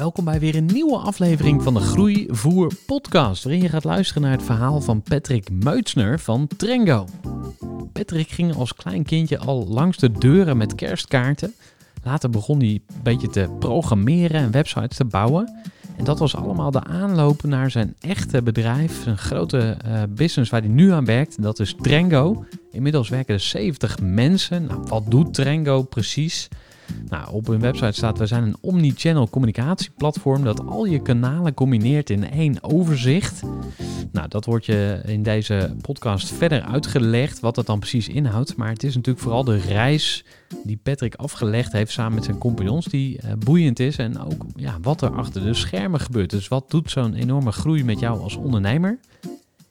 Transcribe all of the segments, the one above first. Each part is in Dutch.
Welkom bij weer een nieuwe aflevering van de Groeivoer podcast, waarin je gaat luisteren naar het verhaal van Patrick Meutsner van Trengo. Patrick ging als klein kindje al langs de deuren met kerstkaarten. Later begon hij een beetje te programmeren en websites te bouwen. En dat was allemaal de aanloop naar zijn echte bedrijf, zijn grote eh, business waar hij nu aan werkt. Dat is Trengo. Inmiddels werken er 70 mensen. Nou, wat doet Trengo precies? Nou, op hun website staat: we zijn een omni-channel communicatieplatform dat al je kanalen combineert in één overzicht. Nou, dat wordt je in deze podcast verder uitgelegd wat dat dan precies inhoudt. Maar het is natuurlijk vooral de reis die Patrick afgelegd heeft samen met zijn compagnons, die eh, boeiend is. En ook ja, wat er achter de schermen gebeurt. Dus wat doet zo'n enorme groei met jou als ondernemer?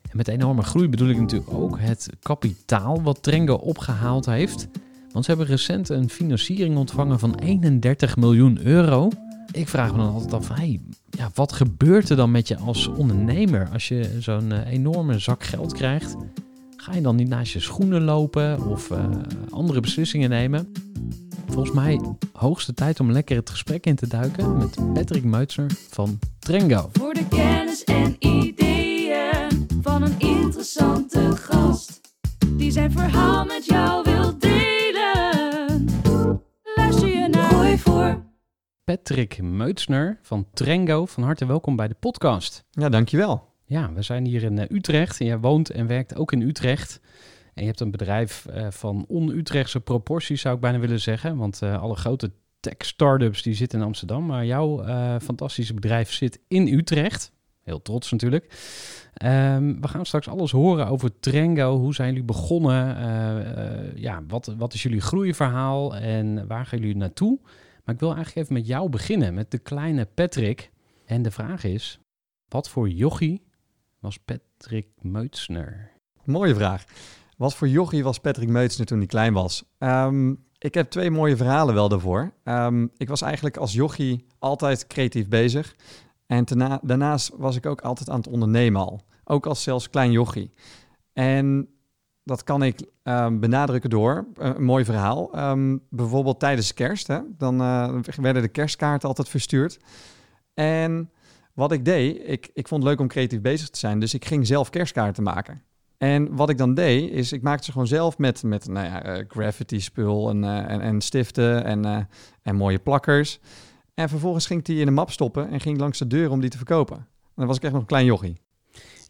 En met enorme groei bedoel ik natuurlijk ook het kapitaal wat Trengo opgehaald heeft. Want ze hebben recent een financiering ontvangen van 31 miljoen euro. Ik vraag me dan altijd af, ja, wat gebeurt er dan met je als ondernemer als je zo'n eh, enorme zak geld krijgt? Ga je dan niet naast je schoenen lopen of eh, andere beslissingen nemen? Volgens mij hoogste tijd om lekker het gesprek in te duiken met Patrick Meutsner van Trengo. Voor de kennis en ideeën van een interessante gast. Die zijn verhaal met jou wil delen. Patrick Meutsner van Trengo, van harte welkom bij de podcast. Ja, dankjewel. Ja, we zijn hier in eh, Utrecht en jij woont en werkt ook in Utrecht. En je hebt een bedrijf eh, van on-Utrechtse proporties, zou ik bijna willen zeggen. Want eh, alle grote tech-startups die zitten in Amsterdam. Maar jouw fantastische bedrijf zit in Utrecht. Heel trots natuurlijk. Ehm, we gaan straks alles horen over Trengo. Hoe zijn jullie begonnen? Ja, wat, wat is jullie groeiverhaal en waar gaan jullie naartoe? Maar ik wil eigenlijk even met jou beginnen, met de kleine Patrick. En de vraag is, wat voor jochie was Patrick Meutsner? Mooie vraag. Wat voor jochie was Patrick Meutsner toen hij klein was? Ehm, ik heb twee mooie verhalen wel daarvoor. Ehm, ik was eigenlijk als jochie altijd creatief bezig. En daarna, daarnaast was ik ook altijd aan het ondernemen al. Ook als zelfs klein jochie. En dat kan ik ehm, benadrukken door eh, een mooi verhaal. Ehm, bijvoorbeeld tijdens kerst. Hè, dan eh, werden de kerstkaarten altijd verstuurd. En wat ik deed, ik, ik vond het leuk om creatief bezig te zijn. Dus ik ging zelf kerstkaarten maken. En wat ik dan deed, is ik maakte ze gewoon zelf met, met nou ja, eh, graffiti spul en, en, en stiften en, en mooie plakkers. En vervolgens ging ik die in een map stoppen en ging langs de deur om die te verkopen. En dan was ik echt nog een klein jochie.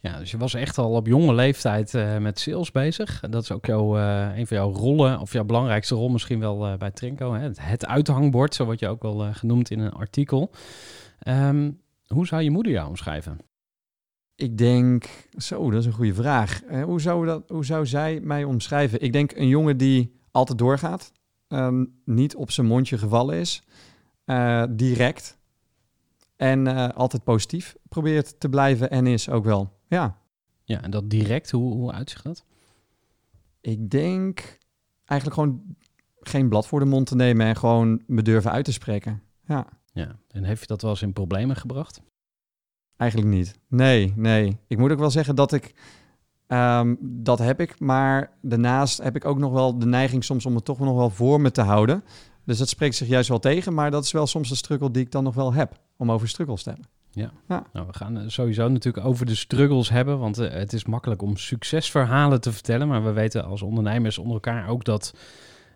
Ja, dus je was echt al op jonge leeftijd eh, met sales bezig. Dat is ook jouw, eh, een van jouw rollen, of jouw belangrijkste rol misschien wel eh, bij Trinco. Hè? Het, uithangbord, zo word je ook wel genoemd in een artikel. Ehm, hoe zou je moeder jou omschrijven? Ik denk, zo, dat is een goede vraag. Hoe, zou dat, hoe zou zij mij omschrijven? Ik denk een jongen die altijd doorgaat, ehm, niet op zijn mondje gevallen is, direct en altijd positief probeert te blijven en is ook wel. Ja, Ja, en dat direct, hoe, hoe uitzicht dat? ik denk eigenlijk gewoon geen blad voor de mond te nemen en gewoon me durven uit te spreken. Ja, Ja, en heeft je dat wel eens in problemen gebracht? eigenlijk niet. Nee, nee. Ik moet ook wel zeggen dat ik Ehm, dat heb ik, maar daarnaast heb ik ook nog wel de neiging soms om het toch nog wel voor me te houden. Dus dat spreekt zich juist wel tegen, maar dat is wel soms een struggle die ik dan nog wel heb om over struggles te hebben. Nou, we gaan eh, sowieso natuurlijk over de struggles hebben, want eh, het is makkelijk om succesverhalen te vertellen, maar we weten als ondernemers onder elkaar ook dat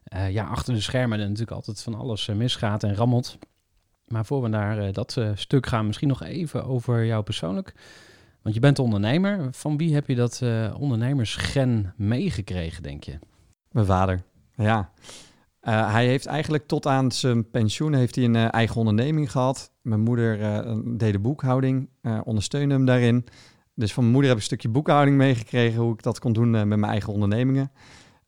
eh, ja, achter de schermen er natuurlijk altijd van alles misgaat en rammelt. Maar voor we naar dat stuk gaan, misschien nog even over jou persoonlijk. Want je bent ondernemer. Van wie heb je dat ondernemersgen meegekregen, denk je? Mijn vader, ja. Hij heeft eigenlijk tot aan zijn pensioen heeft hij een eigen onderneming gehad. Mijn moeder eh, deed de boekhouding, eh, ondersteunde hem daarin. Dus van mijn moeder heb ik een stukje boekhouding meegekregen, hoe ik dat kon doen eh, met mijn eigen ondernemingen.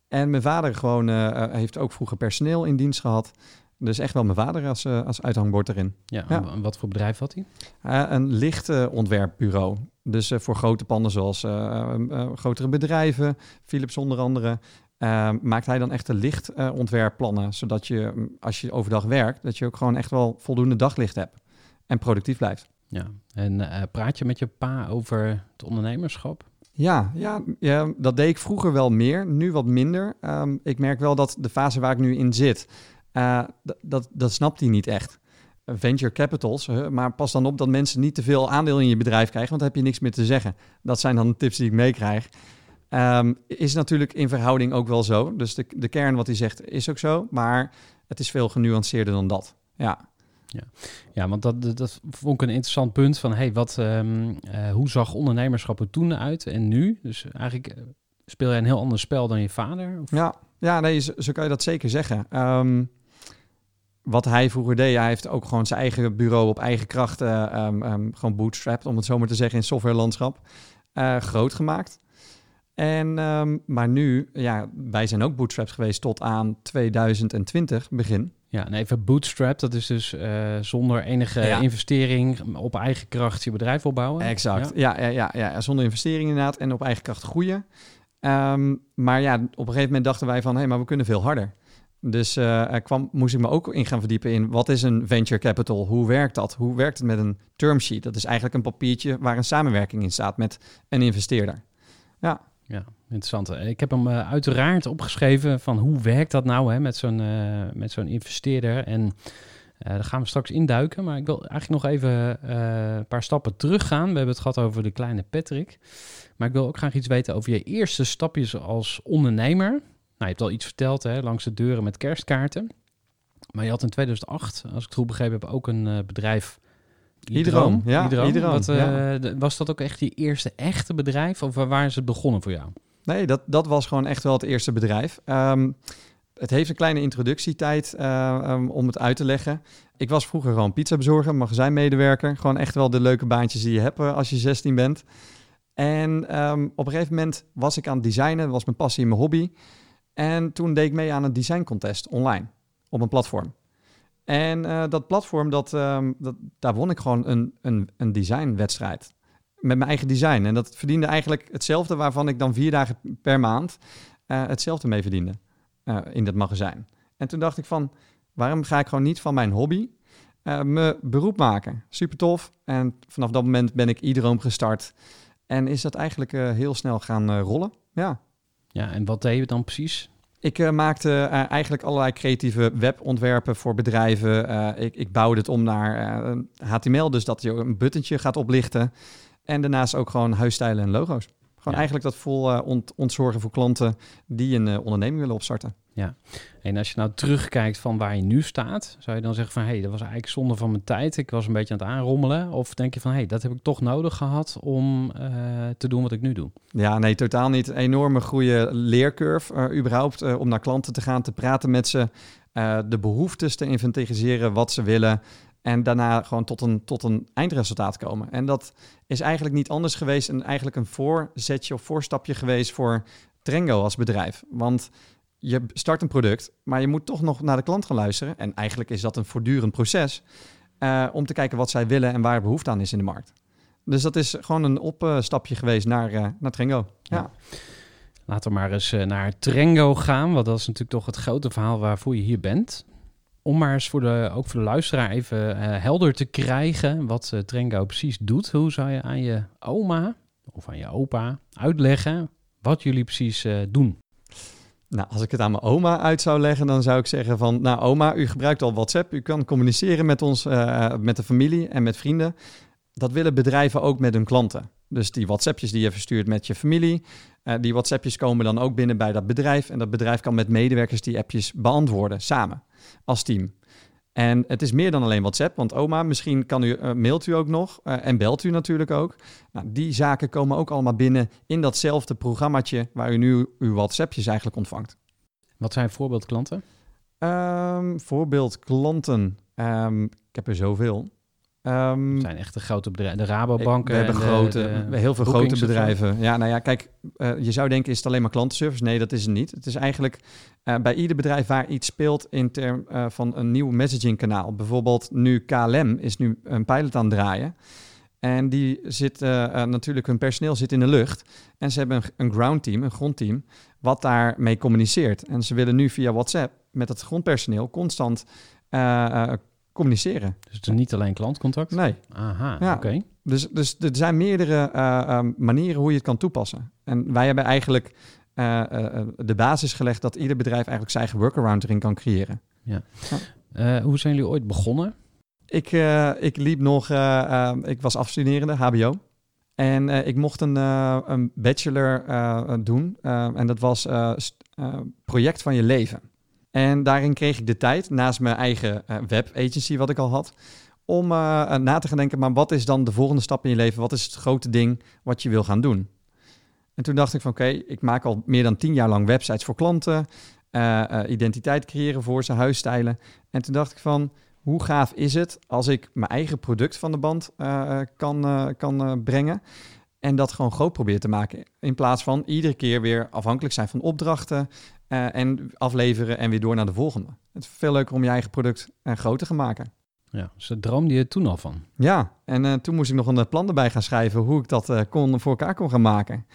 En mijn vader gewoon, heeft ook vroeger personeel in dienst gehad. Dus echt wel mijn vader als, als uithangbord erin. Ja, Ja. en wa- wat voor bedrijf had hij? Een lichtontwerpbureau. Dus eh, voor grote panden zoals grotere bedrijven, Philips onder andere, eh, maakt hij dan echte lichtontwerpplannen. zodat je, mm, als je overdag werkt, dat je ook gewoon echt wel voldoende daglicht hebt. En productief blijft. Ja. En eh, praat je met je pa over het ondernemerschap? Ja, ja, ja, dat deed ik vroeger wel meer, nu wat minder. Ehm, ik merk wel dat de fase waar ik nu in zit, eh, dat, dat snapt hij niet echt. Venture capitals, hè, maar pas dan op dat mensen niet te veel aandeel in je bedrijf krijgen, want dan heb je niks meer te zeggen. Dat zijn dan de tips die ik meekrijg. Ehm, is natuurlijk in verhouding ook wel zo. Dus de, de kern wat hij zegt is ook zo, maar het is veel genuanceerder dan dat. Ja, Ja, want dat, dat, vond ik een interessant punt van, hey, wat, ehm, eh, hoe zag ondernemerschap er toen uit en nu? Dus eigenlijk eh, speel jij een heel ander spel dan je vader? Ja, ja nee, zo, kan je dat zeker zeggen. Ehm, wat hij vroeger deed, hij heeft ook gewoon zijn eigen bureau op eigen kracht, eh, ehm, ehm, gewoon bootstrapped, om het zo maar te zeggen, in softwarelandschap, groot gemaakt. En, maar nu, ja, wij zijn ook bootstrapped geweest tot aan 2020 begin. Ja, en even bootstrap, dat is dus eh, zonder enige Ja. investering op eigen kracht je bedrijf opbouwen. Exact. Ja. Ja, ja, ja, ja, zonder investering inderdaad en op eigen kracht groeien. Ehm, maar ja, op een gegeven moment dachten wij van, hé, hey, maar we kunnen veel harder. Dus er kwam, moest ik me ook in gaan verdiepen in wat is een venture capital? Hoe werkt dat? Hoe werkt het met een term sheet? Dat is eigenlijk een papiertje waar een samenwerking in staat met een investeerder. Ja, Ja, interessant. Ik heb hem eh, uiteraard opgeschreven van hoe werkt dat nou hè, met zo'n eh, met zo'n investeerder. En eh, daar gaan we straks induiken. Maar ik wil eigenlijk nog even een paar stappen teruggaan. We hebben het gehad over de kleine Patrick. Maar ik wil ook graag iets weten over je eerste stapjes als ondernemer. Nou, je hebt al iets verteld hè, langs de deuren met kerstkaarten. Maar je had in 2008, als ik het goed begrepen heb, ook een bedrijf. Hydroom, ja, Hydroom, Wat, eh, ja. was dat ook echt je eerste echte bedrijf? Of waar is het begonnen voor jou? nee, dat, dat was gewoon echt wel het eerste bedrijf. Ehm, het heeft een kleine introductietijd eh, ehm, om het uit te leggen. Ik was vroeger gewoon pizzabezorger, magazijnmedewerker. Gewoon echt wel de leuke baantjes die je hebt eh, als je 16 bent. En ehm, op een gegeven moment was ik aan het designen. Dat was mijn passie en mijn hobby. En toen deed ik mee aan een design contest online op een platform. En eh, dat platform, dat, ehm, dat, daar won ik gewoon een, een, een designwedstrijd. Met mijn eigen design. En dat verdiende eigenlijk hetzelfde waarvan ik dan vier dagen per maand eh, hetzelfde mee verdiende eh, in dat magazijn. En toen dacht ik van, waarom ga ik gewoon niet van mijn hobby mijn beroep maken? Super tof. En vanaf dat moment ben ik iedereen gestart. En is dat eigenlijk heel snel gaan rollen. Ja. Ja, en wat deed je dan precies? Ik eh, maakte eh, eigenlijk allerlei creatieve webontwerpen voor bedrijven. Eh, ik, ik bouwde het om naar HTML, dus dat je een buttentje gaat oplichten. En daarnaast ook gewoon huisstijlen en logo's. Gewoon Ja. eigenlijk dat vol ont- ontzorgen voor klanten die een onderneming willen opstarten. En als je nou terugkijkt van waar je nu staat, zou je dan zeggen van hé, hey, dat was eigenlijk zonde van mijn tijd. Ik was een beetje aan het aanrommelen. Of denk je van hé, hey, dat heb ik toch nodig gehad om eh, te doen wat ik nu doe. Ja, nee, totaal niet. Een enorme goede leercurve, eh, überhaupt, eh, om naar klanten te gaan, te praten met ze, de behoeftes te inventariseren, wat ze willen. En daarna gewoon tot een, tot een eindresultaat komen. En dat is eigenlijk niet anders geweest en eigenlijk een voorzetje of voorstapje geweest voor Trengo als bedrijf. Want je start een product, maar je moet toch nog naar de klant gaan luisteren. En eigenlijk is dat een voortdurend proces eh, om te kijken wat zij willen en waar behoefte aan is in de markt. Dus dat is gewoon een opstapje geweest naar, eh, naar Trengo. Ja. Laten we maar eens eh, naar Trengo gaan, want dat is natuurlijk toch het grote verhaal waarvoor je hier bent. Om maar eens voor de, ook voor de luisteraar even helder te krijgen wat Trengo precies doet. Hoe zou je aan je oma of aan je opa uitleggen wat jullie precies doen. Nou, als ik het aan mijn oma uit zou leggen, dan zou ik zeggen van... Nou, oma, u gebruikt al WhatsApp. U kan communiceren met ons, eh, met de familie en met vrienden. Dat willen bedrijven ook met hun klanten. Dus die WhatsAppjes die je verstuurt met je familie... eh, die WhatsAppjes komen dan ook binnen bij dat bedrijf. En dat bedrijf kan met medewerkers die appjes beantwoorden, samen, als team. En het is meer dan alleen WhatsApp, want oma, misschien kan u, eh, mailt u ook nog eh, en belt u natuurlijk ook. Nou, die zaken komen ook allemaal binnen in datzelfde programmaatje waar u nu uw WhatsAppjes eigenlijk ontvangt. Wat zijn voorbeeldklanten? Ehm, voorbeeld klanten. Ehm, ik heb er zoveel. Ehm, Het zijn echt de grote bedrijven, de Rabobanken. we hebben de- grote, de heel veel grote bedrijven. Ja, nou ja, kijk, eh, je zou denken, is het alleen maar klantenservice? Nee, dat is het niet. Het is eigenlijk eh, bij ieder bedrijf waar iets speelt in term eh, van een nieuw messagingkanaal. Bijvoorbeeld nu KLM is nu een pilot aan het draaien. En die zit natuurlijk, hun personeel zit in de lucht. En ze hebben een, een ground team, een grondteam, wat daarmee communiceert. En ze willen nu via WhatsApp met het grondpersoneel constant communiceren. Dus het is niet alleen klantcontact? Nee. Aha, Ja. oké. Dus, dus er zijn meerdere eh, eh, manieren hoe je het kan toepassen. En wij hebben eigenlijk eh, de basis gelegd dat ieder bedrijf eigenlijk zijn eigen workaround erin kan creëren. Eh, hoe zijn jullie ooit begonnen? Ik, ik liep nog, ik was afstuderende, HBO. En ik mocht een, een bachelor doen. en dat was project van je leven. En daarin kreeg ik de tijd, naast mijn eigen eh, web agency wat ik al had, om eh, eh, na te gaan denken, maar wat is dan de volgende stap in je leven? Wat is het grote ding wat je wil gaan doen? En toen dacht ik van oké, ik maak al meer dan tien jaar lang websites voor klanten, identiteit creëren voor ze, huisstijlen. En toen dacht ik van, hoe gaaf is het als ik mijn eigen product van de band kan, kan brengen en dat gewoon groot probeer te maken. In plaats van iedere keer weer afhankelijk zijn van opdrachten eh, en afleveren en weer door naar de volgende. Het is veel leuker om je eigen product eh, groter te gaan maken. Ja, dus daar droomde je toen al van. Ja, en eh, toen moest ik nog een plan erbij gaan schrijven hoe ik dat kon, voor elkaar kon gaan maken.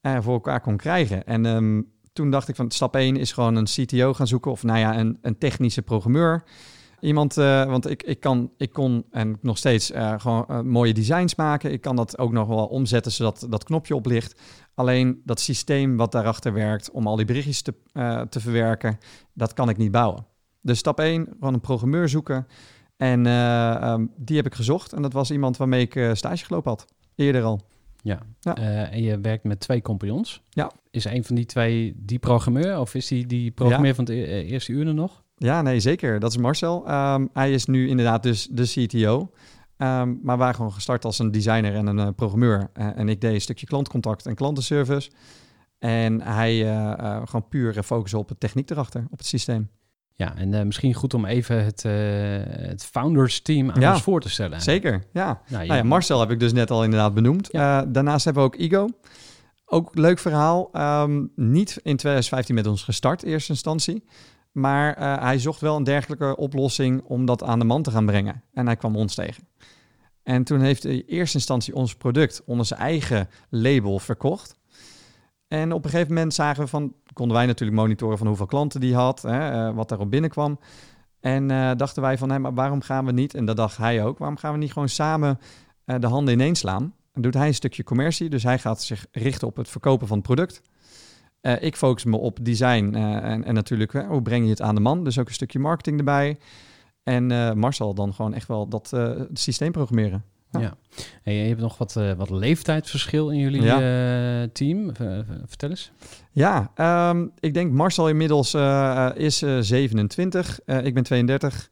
En voor elkaar kon krijgen. En ehm, toen dacht ik van stap 1 is gewoon een CTO gaan zoeken. Of nou ja, een, een technische programmeur. Iemand, want ik, ik, kan, ik kon en nog steeds gewoon mooie designs maken. Ik kan dat ook nog wel omzetten zodat dat knopje oplicht. Alleen dat systeem wat daarachter werkt om al die berichtjes te, eh, te verwerken, dat kan ik niet bouwen. Dus stap 1, gewoon een programmeur zoeken. En eh, ehm, die heb ik gezocht. En dat was iemand waarmee ik eh, stage gelopen had. Eerder al. Ja. Ja. En je werkt met twee compagnons. Ja. Is een van die twee die programmeur? Of is die die programmeur van het e- eerste uur er nog? Ja, nee, zeker. Dat is Marcel. Ehm, hij is nu inderdaad dus de CTO. Ehm, maar we waren gewoon gestart als een designer en een eh, programmeur. Eh, en ik deed een stukje klantcontact en klantenservice. En hij eh, gewoon puur focussen op de techniek erachter, op het systeem. Ja, en misschien goed om even het, eh, het founders team aan Ja. ons voor te stellen. Zeker, ja. Nou, je- Nou ja, Marcel heb ik dus net al inderdaad benoemd. Daarnaast hebben we ook Igo. Ook leuk verhaal. Ehm, niet in 2015 met ons gestart, in eerste instantie. Maar eh, hij zocht wel een dergelijke oplossing om dat aan de man te gaan brengen. En hij kwam ons tegen. En toen heeft hij in eerste instantie ons product onder zijn eigen label verkocht. En op een gegeven moment zagen we van, konden wij natuurlijk monitoren van hoeveel klanten die had, hè, eh, wat daarop binnenkwam. En eh, dachten wij van, hé, maar waarom gaan we niet, en dat dacht hij ook, waarom gaan we niet gewoon samen de handen ineens slaan? Dan doet hij een stukje commercie, dus hij gaat zich richten op het verkopen van het product. Eh, ik focus me op design eh, en, en natuurlijk hè, hoe breng je het aan de man, dus ook een stukje marketing erbij. En eh, Marcel dan gewoon echt wel dat eh, systeem programmeren. Ja. Je hebt nog wat, eh, wat leeftijdsverschil in jullie eh, team. Vertel eens. Ja, ehm, ik denk Marcel inmiddels eh, eh, is eh, 27, eh, ik ben 32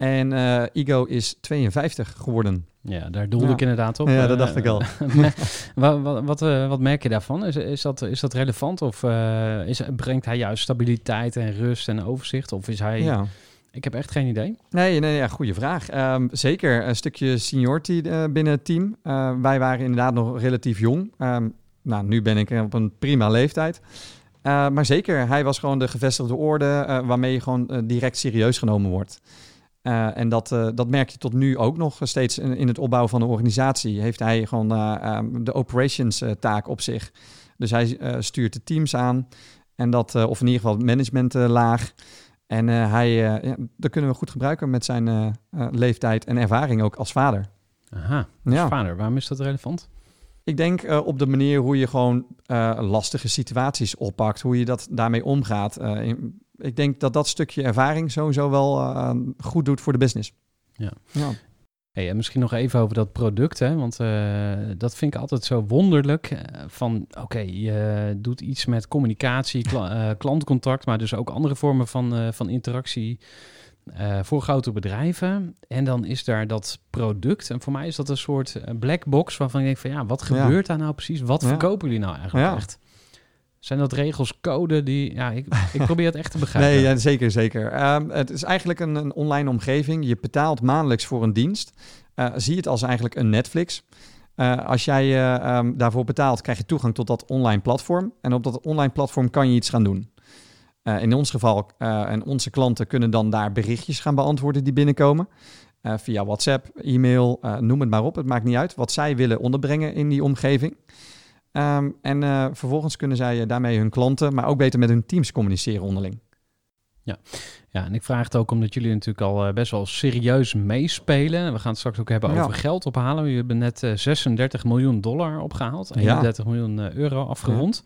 en eh Igo is 52 geworden. Ja, daar doelde Ja. ik inderdaad op. Ja, Eh, dat dacht ik al. wat, wat, wat, eh, wat merk je daarvan? Is, is, dat, is dat relevant? Of eh, is, brengt hij juist stabiliteit en rust en overzicht? Of is hij... Ja. Ik heb echt geen idee. Nee, nee, ja, goede vraag. Ehm, zeker een stukje seniority eh, binnen het team. Eh, wij waren inderdaad nog relatief jong. Ehm, nou, nu ben ik op een prima leeftijd. Eh, maar zeker, hij was gewoon de gevestigde orde eh, waarmee je gewoon eh, direct serieus genomen wordt. Eh, en dat, eh, dat merk je tot nu ook nog steeds in, in het opbouwen van de organisatie. Heeft hij gewoon eh, ehm, de operations taak op zich. Dus hij stuurt de teams aan. En dat, of in ieder geval het managementlaag. En eh, hij, ja, dat kunnen we goed gebruiken met zijn leeftijd en ervaring ook als vader. Aha, als Ja. vader. Waarom is dat relevant? Ik denk op de manier hoe je gewoon lastige situaties oppakt, hoe je dat daarmee omgaat. In- ik denk dat dat stukje ervaring sowieso wel eh, goed doet voor de business. Ja. ja. Hey, en misschien nog even over dat product, hè? want eh, dat vind ik altijd zo wonderlijk. eh, van oké, je doet iets met communicatie, kla- klantcontact, maar dus ook andere vormen van, van interactie voor grote bedrijven. En dan is daar dat product. En voor mij is dat een soort black box waarvan ik denk van ja, wat Ja. gebeurt daar nou precies? Wat Ja. verkopen jullie nou eigenlijk Ja. echt? Zijn dat regels, code die... Ja, ik, ik probeer het echt te begrijpen. Nee, ja, zeker, zeker. Ehm, het is eigenlijk een, een online omgeving. Je betaalt maandelijks voor een dienst. Eh, zie het als eigenlijk een Netflix. Eh, als jij eh, ehm, daarvoor betaalt, krijg je toegang tot dat online platform. En op dat online platform kan je iets gaan doen. In ons geval, en onze klanten kunnen dan daar berichtjes gaan beantwoorden die binnenkomen. Via WhatsApp, e-mail, noem het maar op. Het maakt niet uit wat zij willen onderbrengen in die omgeving. Ehm, en eh, vervolgens kunnen zij eh, daarmee hun klanten, maar ook beter met hun teams communiceren onderling. Ja, en ik vraag het ook omdat jullie natuurlijk al eh, best wel serieus meespelen. We gaan het straks ook hebben Ja. over geld ophalen. Jullie hebben net eh, 36 miljoen dollar opgehaald. Ja. 31 miljoen eh, euro afgerond.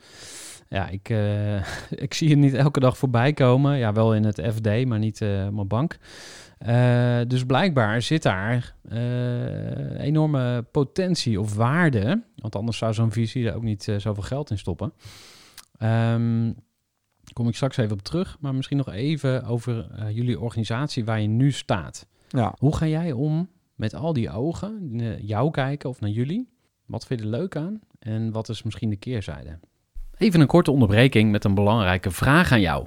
Ja, ik, ik zie het niet elke dag voorbij komen. Ja, wel in het FD, maar niet eh, op mijn bank. Eh, dus blijkbaar zit daar eh, enorme potentie of waarde. Want anders zou zo'n visie er ook niet eh, zoveel geld in stoppen. Ehm kom ik straks even op terug. Maar misschien nog even over jullie organisatie waar je nu staat. Ja, Hoe ga jij om met al die ogen, naar jou kijken of naar jullie? Wat vind je er leuk aan en wat is misschien de keerzijde? Even een korte onderbreking met een belangrijke vraag aan jou.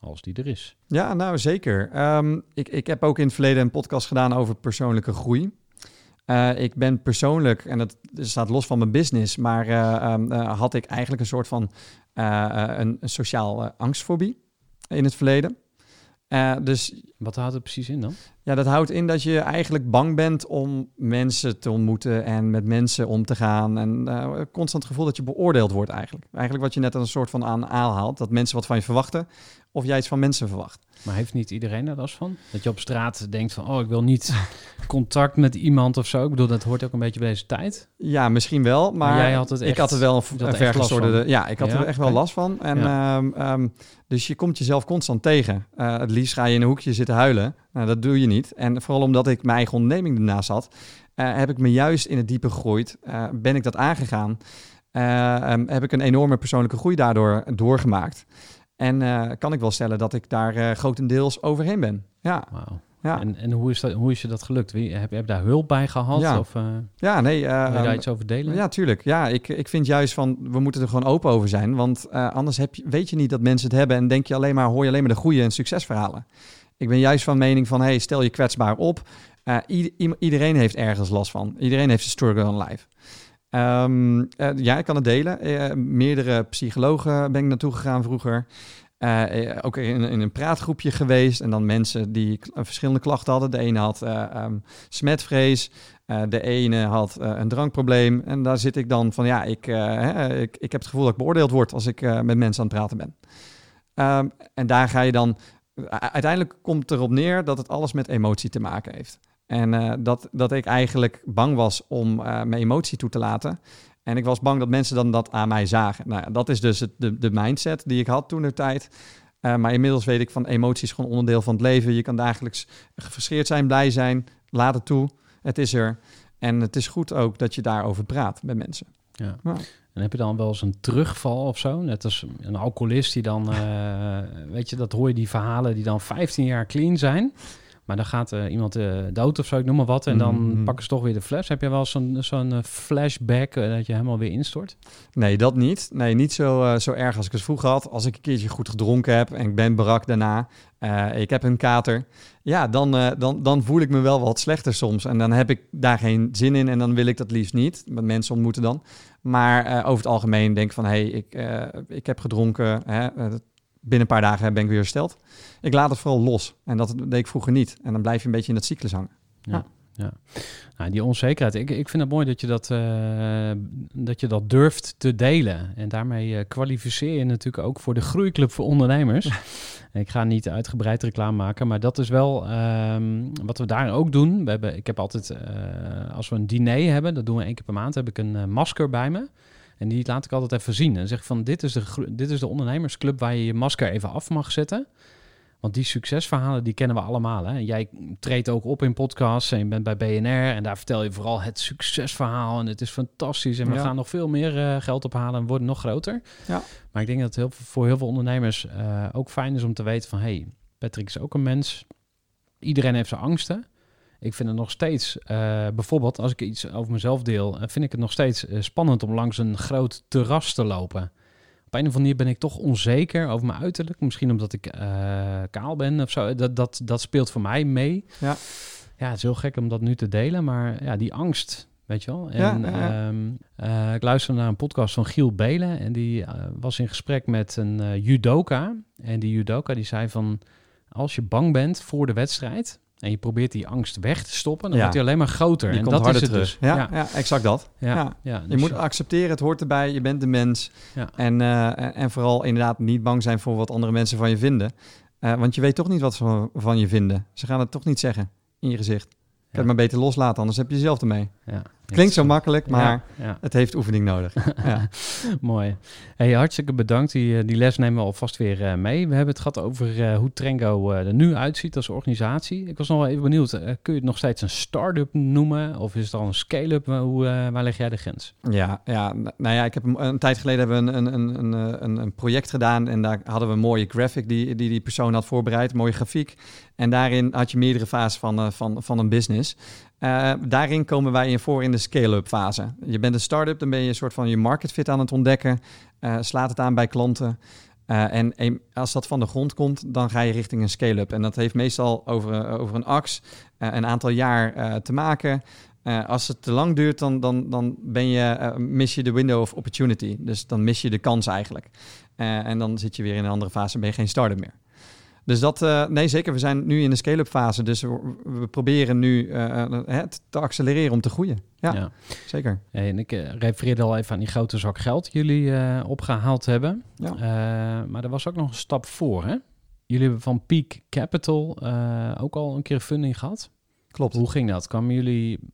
Als die er is. ja nou zeker. Ehm, ik, ik heb ook in het verleden een podcast gedaan over persoonlijke groei. Eh, ik ben persoonlijk, en dat staat los van mijn business, maar eh, ehm, eh, had ik eigenlijk een soort van een, een sociaal angstfobie in het verleden. Eh, dus Wat houdt het precies in dan? ja, dat houdt in dat je eigenlijk bang bent om mensen te ontmoeten en met mensen om te gaan. En eh, constant het gevoel dat je beoordeeld wordt eigenlijk. Eigenlijk wat je net als een soort van aan aanhaalt, dat mensen wat van je verwachten of jij iets van mensen verwacht. Maar heeft niet iedereen daar last van? Dat je op straat denkt van, oh, ik wil niet contact met iemand of zo. Ik bedoel, dat hoort ook een beetje bij deze tijd. Ja, misschien wel, maar, Maar jij had het ik echt- had er wel een? Ja, ik had Ja, er echt wel last van. En, ehm, ehm, dus je komt jezelf constant tegen. Eh, het liefst ga je in een hoekje zitten huilen. Nou, dat doe je niet. En vooral omdat ik mijn eigen onderneming ernaast had... eh, heb ik me juist in het diepe gegooid. Eh, ben ik dat aangegaan. Eh, ehm, heb ik een enorme persoonlijke groei daardoor doorgemaakt. En eh, kan ik wel stellen dat ik daar eh, grotendeels overheen ben. Ja. En, en hoe, is dat, hoe is je dat gelukt? Wie, heb, heb je daar hulp bij gehad? Ja. Of eh, ja nee. wil je daar ehm, iets over delen? Ja, tuurlijk. Ja, ik, ik vind juist van, we moeten er gewoon open over zijn. Want anders heb je, weet je niet dat mensen het hebben en denk je alleen maar, hoor je alleen maar de goede en succesverhalen. Ik ben juist van mening van, hey, stel je kwetsbaar op. Iedereen heeft ergens last van. Iedereen heeft een struggle in life. Ehm, eh, ja, ik kan het delen. Eh, meerdere psychologen ben ik naartoe gegaan vroeger. Eh, ook in, in een praatgroepje geweest. En dan mensen die verschillende klachten hadden. De ene had eh, ehm, smetvrees. De ene had een drankprobleem. En daar zit ik dan van, ja, ik, hè, ik, ik heb het gevoel dat ik beoordeeld word als ik met mensen aan het praten ben. Ehm, en daar ga je dan... Uiteindelijk komt erop neer dat het alles met emotie te maken heeft. En eh, dat, dat ik eigenlijk bang was om eh, mijn emotie toe te laten. En ik was bang dat mensen dan dat aan mij zagen. Nou, dat is dus het, de, de mindset die ik had toen de tijd. Eh, maar inmiddels weet ik van emoties gewoon onderdeel van het leven. Je kan dagelijks gefrustreerd zijn, blij zijn. Laat het toe. Het is er. En het is goed ook dat je daarover praat met mensen. Ja. En heb je dan wel eens een terugval of zo? Net als een alcoholist die dan, weet je, dat hoor je die verhalen die dan 15 jaar clean zijn. Maar dan gaat eh, iemand eh, dood of zo, ik noem maar wat. En dan Mhm. pakken ze toch weer de fles. Heb je wel zo'n zo'n eh, flashback dat je helemaal weer instort? Nee, dat niet. Nee, niet zo, zo erg als ik het vroeger had. Als ik een keertje goed gedronken heb en ik ben brak daarna, ik heb een kater, ja, dan, dan, dan voel ik me wel wat slechter soms. En dan heb ik daar geen zin in en dan wil ik dat liefst niet. Met mensen ontmoeten dan. Maar over het algemeen denk ik van, hé, hey, ik, ik heb gedronken. Hè, binnen een paar dagen ben ik weer hersteld. Ik laat het vooral los. En dat deed ik vroeger niet. En dan blijf je een beetje in dat cyclus hangen. Nou, die onzekerheid. Ik, ik vind het mooi dat je dat, eh, dat je dat durft te delen. En daarmee eh, kwalificeer je natuurlijk ook voor de Groeiclub voor Ondernemers. ik ga niet uitgebreid reclame maken, maar dat is wel ehm, wat we daar ook doen. We hebben, ik heb altijd, eh, als we een diner hebben, dat doen we één keer per maand, heb ik een masker bij me. En die laat ik altijd even zien. En zeg ik van, dit is, de, dit is de ondernemersclub waar je je masker even af mag zetten. Want die succesverhalen, die kennen we allemaal. Hè? Jij treedt ook op in podcasts en je bent bij BNR. En daar vertel je vooral het succesverhaal. En het is fantastisch. En we Ja. gaan nog veel meer eh, geld ophalen en worden nog groter. Ja. Maar ik denk dat het heel, voor heel veel ondernemers eh, ook fijn is om te weten van... hey, Patrick is ook een mens. Iedereen heeft zijn angsten. Ik vind het nog steeds, eh, bijvoorbeeld als ik iets over mezelf deel... eh, vind ik het nog steeds eh, spannend om langs een groot terras te lopen... Op een of andere manier ben ik toch onzeker over mijn uiterlijk. Misschien omdat ik kaal ben of zo. Dat, dat, dat speelt voor mij mee. Ja. Ja, het is heel gek om dat nu te delen. Maar ja, die angst, weet je wel. En ja, ja. ehm, eh, ik luisterde naar een podcast van Giel Belen. En die was in gesprek met een judoka. En die judoka die zei van... Als je bang bent voor de wedstrijd... En je probeert die angst weg te stoppen, dan Ja. wordt hij alleen maar groter. Die en komt dat harder is het terug. dus. Ja, ja, ja. exact dat. ja. Je Dus moet accepteren, het hoort erbij, je bent de mens. Ja. En, eh, en- vooral inderdaad niet bang zijn voor wat andere mensen van je vinden. Eh, want je weet toch niet wat ze van, je vinden. Ze gaan het toch niet zeggen in je gezicht. Kan het maar beter loslaten, anders heb je jezelf ermee. ja. Klinkt zo makkelijk, maar Ja, ja. het heeft oefening nodig. ja. Mooi. Hey, hartstikke bedankt. Die, eh, die les nemen we alvast weer eh, mee. We hebben het gehad over eh, hoe Trengo er nu uitziet als organisatie. Ik was nog wel even benieuwd. kun je het nog steeds een start-up noemen? Of is het al een scale-up? Waar- Hoe, waar leg jij de grens? Ja, ja, nou ja, ik heb een, een tijd geleden hebben we een, een, een, een, project gedaan en daar hadden we een mooie graphic die die, die persoon had voorbereid, mooie grafiek. En daarin had je meerdere fases van, van, van een business. Eh, daarin komen wij in voor in de scale-up fase. Je bent een start-up, dan ben je een soort van je market fit aan het ontdekken, eh, slaat het aan bij klanten. Eh, en als dat van de grond komt, dan ga je richting een scale-up. En dat heeft meestal over, over een ax, een aantal jaar te maken. Als het te lang duurt, dan, dan, dan ben je, mis je de window of opportunity. Dus dan mis je de kans eigenlijk. En dan zit je weer in een andere fase en ben je geen start-up meer. Dus dat, eh, nee zeker, we zijn nu in de scale-up fase. Dus we, we proberen nu eh, eh, het te accelereren om te groeien. Ja, zeker. Hey, en ik eh, refereerde al even aan die grote zak geld die jullie eh, opgehaald hebben. Ja. Eh, maar er was ook nog een stap voor, hè? Jullie hebben van Peak Capital eh, ook al een keer funding gehad. Klopt. Hoe ging dat? Kwamen jullie eh,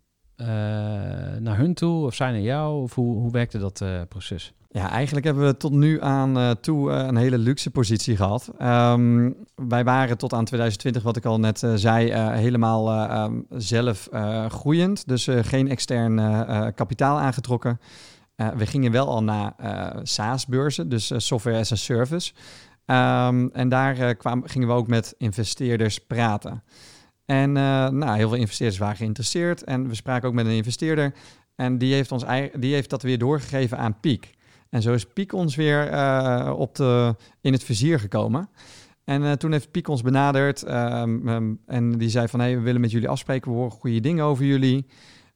naar hun toe of zij naar jou? Of hoe, hoe werkte dat eh, proces? Ja, eigenlijk hebben we tot nu aan eh, toe eh, een hele luxe positie gehad. Ehm, wij waren tot aan 2020, wat ik al net eh, zei, eh, helemaal eh, ehm, zelf eh, groeiend. Dus eh, geen extern eh, eh, kapitaal aangetrokken. Eh, we gingen wel al naar eh, SaaS-beurzen, dus eh, software as a service. Ehm, en daar eh, gingen we ook met investeerders praten. En eh, nou, heel veel investeerders waren geïnteresseerd. En we spraken ook met een investeerder. En die heeft, ons, die heeft dat weer doorgegeven aan Piek. En zo is Piek ons weer eh, op de, in het vizier gekomen. En eh, toen heeft Piek ons benaderd ehm, ehm, en die zei van... hey, we willen met jullie afspreken, we horen goede dingen over jullie.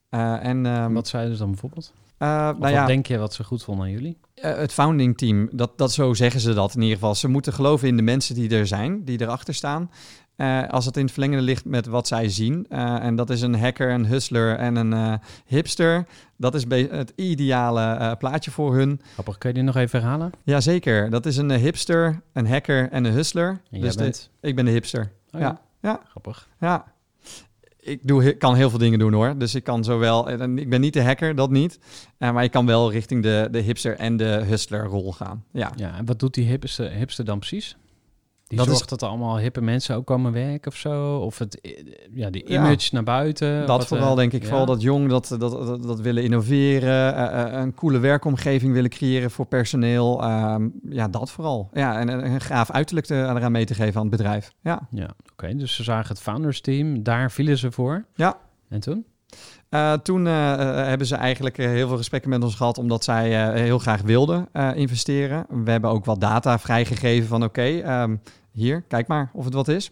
En ehm, wat zeiden ze dan bijvoorbeeld? nou ja, wat denk je wat ze goed vonden aan jullie? het founding team, dat, dat zo zeggen ze dat in ieder geval. Ze moeten geloven in de mensen die er zijn, die erachter staan. Eh, als het in het verlengde ligt met wat zij zien. eh, en dat is een hacker, een hustler en een eh, hipster. Dat is het ideale plaatje voor hun. Grappig, kun je die nog even herhalen? Jazeker, dat is een hipster, een hacker en een hustler. En dus de- bent? ik ben de hipster. Oh, ja. Ja. Grappig. Ja. Ik doe, kan heel veel dingen doen hoor. Dus ik kan zowel. en Ik ben niet de hacker, dat niet. Maar ik kan wel richting de, de hipster en de hustler rol gaan. Ja. Ja, en wat doet die hipster, hipster dan precies? Die Dat is- zorgt dat er allemaal hippe mensen ook komen werken of zo? Of het, eh, ja, die Ja. image naar buiten? Dat Wat, vooral eh, denk ik, ja. vooral dat jong dat, dat, dat, dat willen innoveren, eh, een coole werkomgeving willen creëren voor personeel. Ehm, ja, dat vooral. Ja, en een, een gaaf uiterlijk te, eraan mee te geven aan het bedrijf. Ja. Ja, oké. Dus ze zagen het founders team, daar vielen ze voor. Ja. En toen? Eh, toen eh, eh, hebben ze eigenlijk heel veel gesprekken met ons gehad, omdat zij heel graag wilden investeren. We hebben ook wat data vrijgegeven van oké, ehm, hier, kijk maar of het wat is.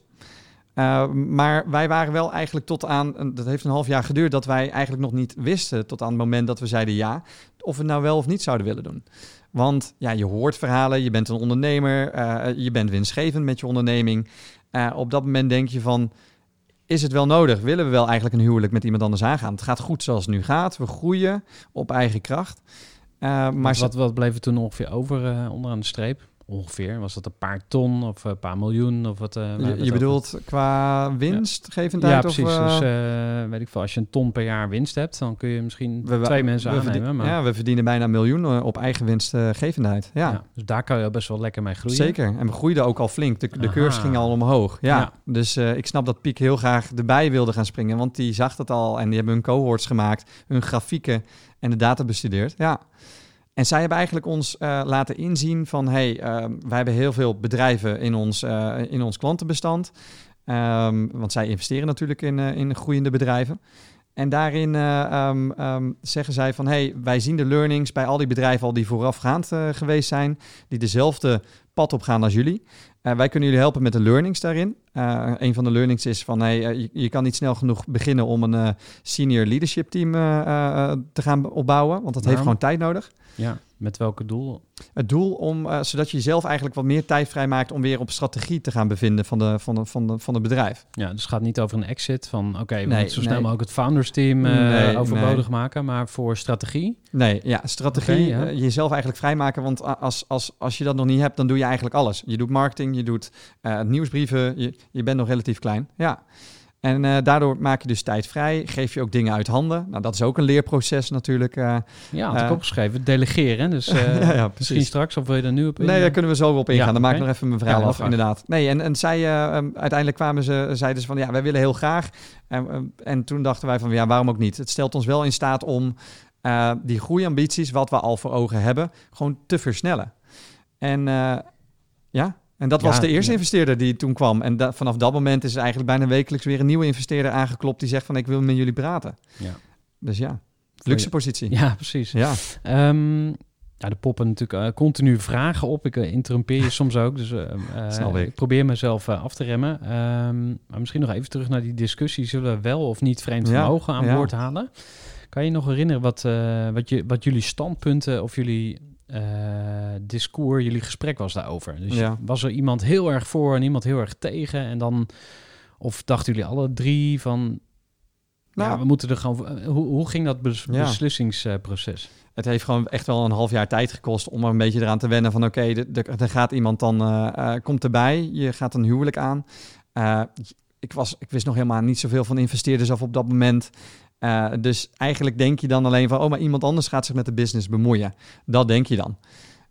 Maar wij waren wel eigenlijk tot aan, dat heeft een half jaar geduurd, dat wij eigenlijk nog niet wisten tot aan het moment dat we zeiden ja, of we het nou wel of niet zouden willen doen. Want ja, je hoort verhalen, je bent een ondernemer, je bent winstgevend met je onderneming. Op dat moment denk je van, is het wel nodig? Willen we wel eigenlijk een huwelijk met iemand anders aangaan? Het gaat goed zoals het nu gaat. We groeien op eigen kracht. Eh, maar wat, wat bleef er toen ongeveer over eh, onderaan de streep? Ongeveer. Was dat een paar ton of een paar miljoen? Of wat, eh, je, over? bedoelt qua winstgevendheid? Ja, of, precies. eh, dus eh, weet ik veel, als je een ton per jaar winst hebt, dan kun je misschien we- we- twee mensen we aannemen. Maar, Ja, we verdienen bijna een miljoen op eigen winstgevendheid. Ja, ja, dus daar kan je best wel lekker mee groeien. zeker. En we groeiden ook al flink. De, de cursus ging al omhoog. Ja, Ja. dus ik snap dat Piek heel graag erbij wilde gaan springen. Want die zag dat al en die hebben hun cohorts gemaakt, hun grafieken en de data bestudeerd. Ja. En zij hebben eigenlijk ons eh, laten inzien van... hey, ehm, wij hebben heel veel bedrijven in ons, eh, in ons klantenbestand. Ehm, want zij investeren natuurlijk in, eh, in groeiende bedrijven. En daarin eh, ehm, zeggen zij van... hey, wij zien de learnings bij al die bedrijven al die voorafgaand geweest zijn... die dezelfde pad op gaan als jullie. Wij kunnen jullie helpen met de learnings daarin. Eh, een van de learnings is van... Hey, eh, je, je kan niet snel genoeg beginnen om een eh, senior leadership team te gaan opbouwen... want dat heeft gewoon tijd nodig. Ja, met welke doel? Het doel om, zodat je jezelf eigenlijk wat meer tijd vrijmaakt om weer op strategie te gaan bevinden van, de, van, de, van, de, van het bedrijf. Ja, dus het gaat niet over een exit van oké, we Nee, moeten zo snel nee. mogelijk het founders team Nee, overbodig maken, maar voor strategie. Nee, ja, strategie, ja. jezelf eigenlijk vrijmaken, want als, als, als je dat nog niet hebt, dan doe je eigenlijk alles. Je doet marketing, je doet nieuwsbrieven, je, je bent nog relatief klein. Ja. En eh, daardoor maak je dus tijd vrij, geef je ook dingen uit handen. Nou, dat is ook een leerproces natuurlijk. eh. Ja, had ik Eh. opgeschreven. Delegeren. Dus ja, ja, misschien straks, of wil je er nu op in? Nee, daar kunnen we zo op ingaan. Ja, dan maak ik nog even mijn verhaal af, graag. inderdaad. Nee, en, en zij, eh, um, uiteindelijk kwamen ze, zeiden ze van, ja, wij willen heel graag. En, eh, en toen dachten wij van, ja, waarom ook niet? Het stelt ons wel in staat om die groeiambities, wat we al voor ogen hebben, gewoon te versnellen. En ja, en dat Ja, was de eerste ja. investeerder die toen kwam. En da- vanaf dat moment is er eigenlijk bijna wekelijks weer een nieuwe investeerder aangeklopt die zegt van, ik wil met jullie praten. Ja. Dus ja, luxe positie. Ja, precies. Ja, Ehm, ja, er poppen natuurlijk eh, continu vragen op. Ik uh, interrumpeer je soms ook, dus Snap ik. probeer mezelf af te remmen. Ehm, maar misschien nog even terug naar die discussie. Zullen we wel of niet vreemd vermogen aan boord halen? Kan je nog herinneren wat, wat, je, wat jullie standpunten of jullie eh, discours, jullie gesprek was daarover? Dus Ja. was er iemand heel erg voor en iemand heel erg tegen? En dan, of dachten jullie alle drie van... Nou, ja, we moeten er gewoon... eh, Hoe, hoe ging dat bes- Ja. beslissingsproces? Het heeft gewoon echt wel een half jaar tijd gekost om er een beetje eraan te wennen van oké, er- er gaat iemand dan, eh, komt erbij, je gaat een huwelijk aan. Ik, was, ik wist nog helemaal niet zoveel van investeerders af op dat moment. Eh, dus eigenlijk denk je dan alleen van, oh, maar iemand anders gaat zich met de business bemoeien. Dat denk je dan.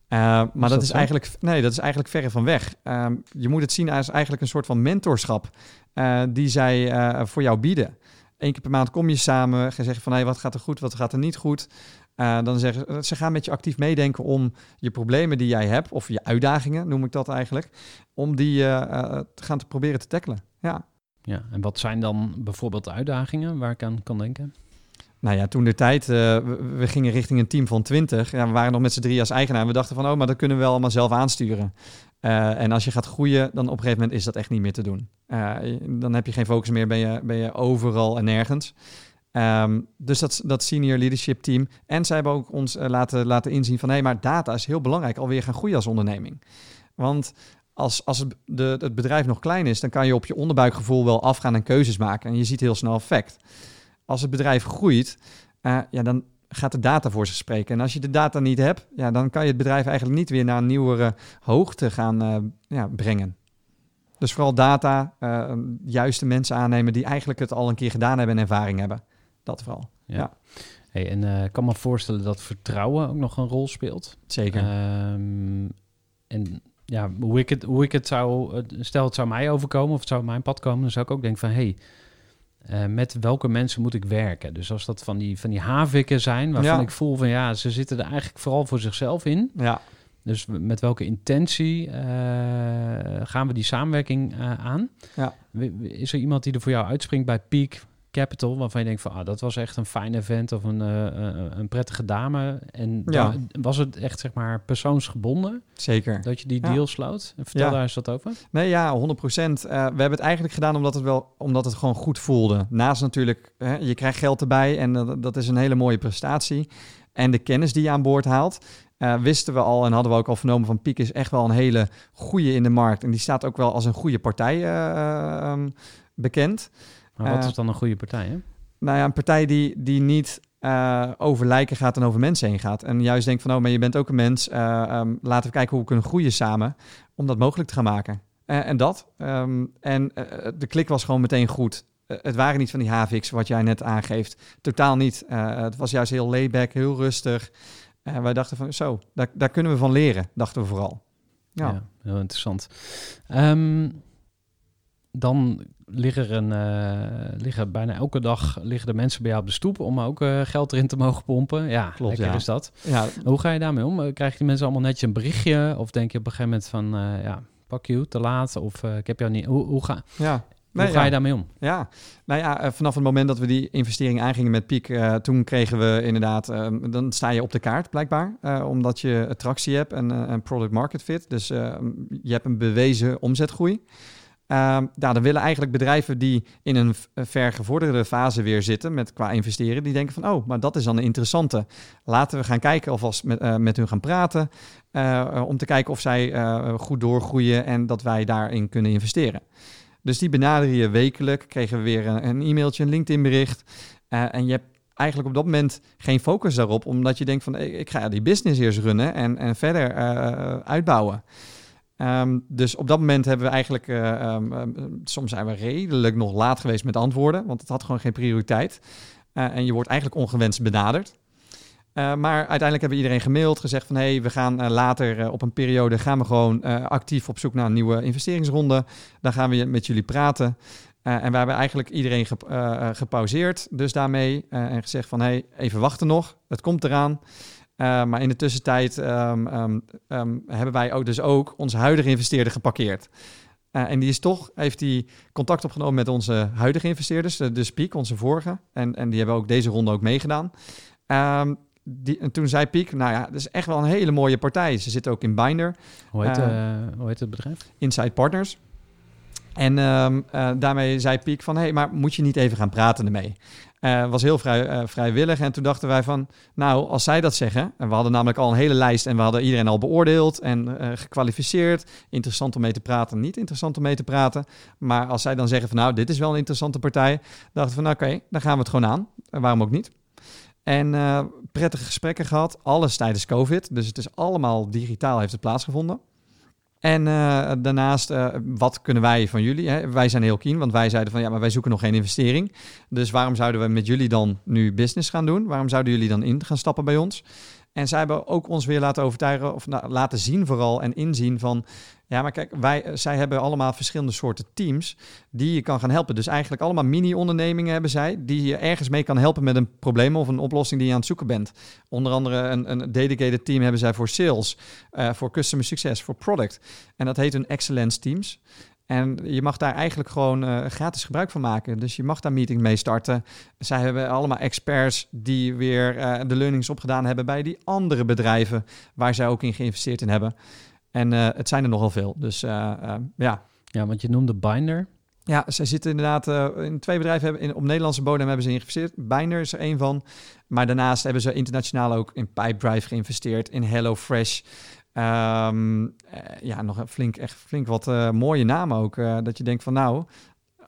Eh, maar dat, dat is zo? eigenlijk, nee, dat is eigenlijk verre van weg. Ehm, je moet het zien als eigenlijk een soort van mentorschap eh, die zij voor jou bieden. Eén keer per maand kom je samen, ga zeggen van, hé, wat gaat er goed, wat gaat er niet goed. Dan zeggen ze gaan met je actief meedenken om je problemen die jij hebt, of je uitdagingen, noem ik dat eigenlijk, om die te gaan te proberen te tackelen. Ja. Ja, en wat zijn dan bijvoorbeeld de uitdagingen waar ik aan kan denken? Nou ja, toen de tijd, eh, we, gingen richting een team van 20. Ja, we waren nog met z'n drie als eigenaar. We dachten van, oh, maar dat kunnen we wel allemaal zelf aansturen. Eh, en als je gaat groeien, dan op een gegeven moment is dat echt niet meer te doen. Eh, dan heb je geen focus meer, ben je, ben je overal en nergens. Ehm, dus dat, dat senior leadership team. En zij hebben ook ons laten, laten inzien van... hé, maar data is heel belangrijk alweer gaan groeien als onderneming. Want als, als het, de, het bedrijf nog klein is... dan kan je op je onderbuikgevoel wel afgaan en keuzes maken. En je ziet heel snel effect. Als het bedrijf groeit, eh, ja, dan gaat de data voor zich spreken. En als je de data niet hebt... Ja, dan kan je het bedrijf eigenlijk niet weer naar een nieuwere hoogte gaan eh, ja, brengen. Dus vooral data, eh, juiste mensen aannemen... die eigenlijk het al een keer gedaan hebben en ervaring hebben. Dat vooral. Ja. Hey, en ik kan me voorstellen dat vertrouwen ook nog een rol speelt. Zeker. Ehm, en ja, hoe ik het, hoe ik het zou, eh, stel het zou mij overkomen of het zou op mijn pad komen, dan zou ik ook denken van, hé, hey, met welke mensen moet ik werken? Dus als dat van die, van die havikken zijn, waarvan Ja. ik voel van, ja, ze zitten er eigenlijk vooral voor zichzelf in. Ja, Dus met welke intentie eh, gaan we die samenwerking eh, aan? Ja. Is er iemand die er voor jou uitspringt bij Peak Capital, waarvan je denkt van, ah, dat was echt een fijn event of een, eh, eh, een prettige dame? En Ja. dan- was het echt, zeg maar, persoonsgebonden zeker. dat je die Ja. deal sloot? Vertel Ja. daar eens wat over. Nee, ja, 100 procent. we hebben het eigenlijk gedaan omdat het, wel, omdat het gewoon goed voelde. Naast natuurlijk, hè, je krijgt geld erbij en dat, dat is een hele mooie prestatie. En de kennis die je aan boord haalt, eh, wisten we al en hadden we ook al vernomen van Piek is echt wel een hele goede in de markt. En die staat ook wel als een goede partij eh, ehm, bekend. Maar wat Eh, is dan een goede partij, hè? Nou ja, een partij die, die niet eh, over lijken gaat en over mensen heen gaat. En juist denkt van, oh, maar je bent ook een mens. eh, ehm, laten we kijken hoe we kunnen groeien samen om dat mogelijk te gaan maken. En dat. ehm, en de klik was gewoon meteen goed. Het waren niet van die HVX wat jij net aangeeft. Totaal niet. Het was juist heel layback, heel rustig. En wij dachten van, zo, daar, daar kunnen we van leren, dachten we vooral. Ja, Ja, heel interessant. Ehm, dan liggen er een, eh, liggen bijna elke dag liggen de mensen bij jou op de stoep om ook eh, geld erin te mogen pompen. Ja, Klopt, lekker ja. is dat. ja Hoe ga je daarmee om? Eh, Krijgen die mensen allemaal netjes een berichtje? Of denk je op een gegeven moment van, ja, pak you, te laat? Of ik heb jou niet... Hoe, hoe, ga, ja. hoe ga ja. je daarmee om? Ja, nou ja, vanaf het moment dat we die investering aangingen met Piek, toen kregen we inderdaad, dan sta je op de kaart blijkbaar, eh, omdat je attractie hebt en een product market fit. Dus je hebt een bewezen omzetgroei. Ehm nou, dan willen eigenlijk bedrijven die in een v- ver gevorderde fase weer zitten met qua investeren, die denken van, oh, maar dat is dan een interessante. Laten we gaan kijken alvast met, eh, met hun gaan praten, eh, eh, om te kijken of zij goed doorgroeien en dat wij daarin kunnen investeren. Dus die benaderen je wekelijk. Kregen we weer een, e-mailtje, een LinkedIn-bericht. En je hebt eigenlijk op dat moment geen focus daarop, omdat je denkt van ik, ga die business eerst runnen en, en verder uitbouwen. Ehm, dus op dat moment hebben we eigenlijk, eh, ehm, ehm, soms zijn we redelijk nog laat geweest met antwoorden, want het had gewoon geen prioriteit. Eh, en je wordt eigenlijk ongewenst benaderd. Eh, maar uiteindelijk hebben we iedereen gemaild, gezegd van hé, hey, we gaan later op een periode gaan we gewoon actief op zoek naar een nieuwe investeringsronde. Dan gaan we met jullie praten. En we hebben eigenlijk iedereen gep- gepauzeerd, dus daarmee en gezegd van hé, hey, even wachten nog, het komt eraan. Eh, maar in de tussentijd ehm, ehm, ehm, hebben wij ook dus ook onze huidige investeerder geparkeerd. Eh, en die is toch, heeft die contact opgenomen met onze huidige investeerders, de, de Speak, onze vorige. En, en die hebben ook deze ronde ook meegedaan. Die, en toen zei Piek, nou ja, dat is echt wel een hele mooie partij. Ze zitten ook in Binder, Hoe heet, Eh, hoe heet het bedrijf? Inside Partners. En daarmee zei Piek van, hé, hey, maar moet je niet even gaan praten ermee? Eh was heel vrij, eh, vrijwillig. En toen dachten wij van, nou, als zij dat zeggen... en we hadden namelijk al een hele lijst... en we hadden iedereen al beoordeeld en eh, gekwalificeerd. Interessant om mee te praten, niet interessant om mee te praten. Maar als zij dan zeggen van, nou, dit is wel een interessante partij... dachten we van, oké, dan gaan we het gewoon aan. Waarom ook niet? En prettige gesprekken gehad, alles tijdens COVID. Dus het is allemaal digitaal heeft het plaatsgevonden. En eh, daarnaast, eh, wat kunnen wij van jullie? Hè? Wij zijn heel keen, want wij zeiden van ja, maar wij zoeken nog geen investering. Dus waarom zouden we met jullie dan nu business gaan doen? Waarom zouden jullie dan in gaan stappen bij ons? En zij hebben ook ons weer laten overtuigen, of nou, laten zien vooral en inzien van... Ja, maar kijk, wij, eh, zij hebben allemaal verschillende soorten teams die je kan gaan helpen. Dus eigenlijk allemaal mini-ondernemingen hebben zij... die je ergens mee kan helpen met een probleem of een oplossing die je aan het zoeken bent. Onder andere een, een dedicated team hebben zij voor sales, eh, voor customer success, voor product. En dat heet hun excellence teams. En je mag daar eigenlijk gewoon eh, gratis gebruik van maken. Dus je mag daar meeting mee starten. Zij hebben allemaal experts die weer eh, de learnings opgedaan hebben bij die andere bedrijven waar zij ook in geïnvesteerd in hebben. En eh, het zijn er nogal veel. Dus ja. Ja, want je noemde Binder. Ja, zij zitten inderdaad in twee bedrijven hebben, in, op Nederlandse bodem hebben ze geïnvesteerd. Binder is er één van. Maar daarnaast hebben ze internationaal ook in Pipedrive geïnvesteerd, in HelloFresh. Ehm, eh, ja, nog een flink, echt flink wat eh, mooie namen ook. eh, dat je denkt van nou,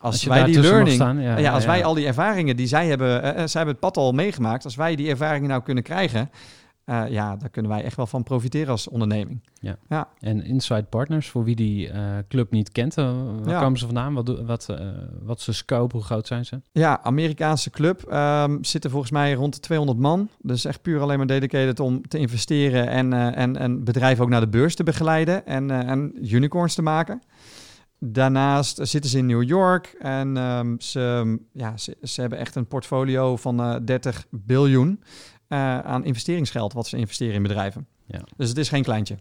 als, wij die learning, staan, ja, als ja. wij al die ervaringen die zij hebben, zij hebben het pad al meegemaakt. Als wij die ervaringen nou kunnen krijgen, eh, ja, daar kunnen wij echt wel van profiteren als onderneming. En Inside Partners, voor wie die eh, club niet kent, eh, waar Ja. komen ze vandaan? Wat, wat, wat is de scope? Hoe groot zijn ze? Ja, Amerikaanse club. ehm, zitten volgens mij rond de 200 man. Dus echt puur alleen maar dedicated om te investeren en, en, en bedrijven ook naar de beurs te begeleiden en, en unicorns te maken. Daarnaast zitten ze in New York en ehm, ze, ja, ze, ze hebben echt een portfolio van eh 30 biljoen eh, aan investeringsgeld wat ze investeren in bedrijven. Ja. Dus het is geen kleintje.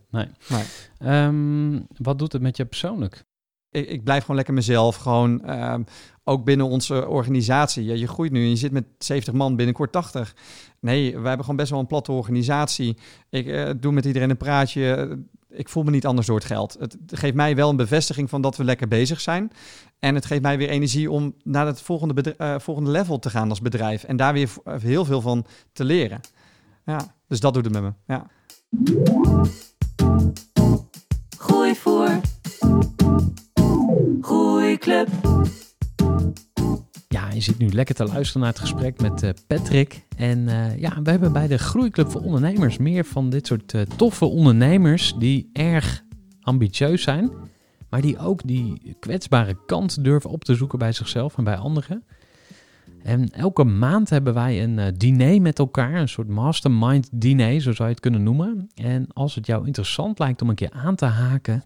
Ehm, wat doet het met je persoonlijk? ik, ik blijf gewoon lekker mezelf. Gewoon ehm, ook binnen onze organisatie. Ja, je groeit nu en je zit met 70 man, binnenkort 80. Nee, wij hebben gewoon best wel een platte organisatie. Ik eh, doe met iedereen een praatje. Ik voel me niet anders door het geld. Het geeft mij wel een bevestiging van dat we lekker bezig zijn. En het geeft mij weer energie om naar het volgende, eh, volgende level te gaan als bedrijf. En daar weer eh, heel veel van te leren. Ja, dus dat doet het met me. Ja. Gooi voor. Groeiclub. Ja, je zit nu lekker te luisteren naar het gesprek met eh, Patrick. En eh, ja, we hebben bij de Groeiclub voor Ondernemers meer van dit soort eh, toffe ondernemers die erg ambitieus zijn, maar die ook die kwetsbare kant durven op te zoeken bij zichzelf en bij anderen. En elke maand hebben wij een eh, diner met elkaar, een soort mastermind diner, zo zou je het kunnen noemen. En als het jou interessant lijkt om een keer aan te haken,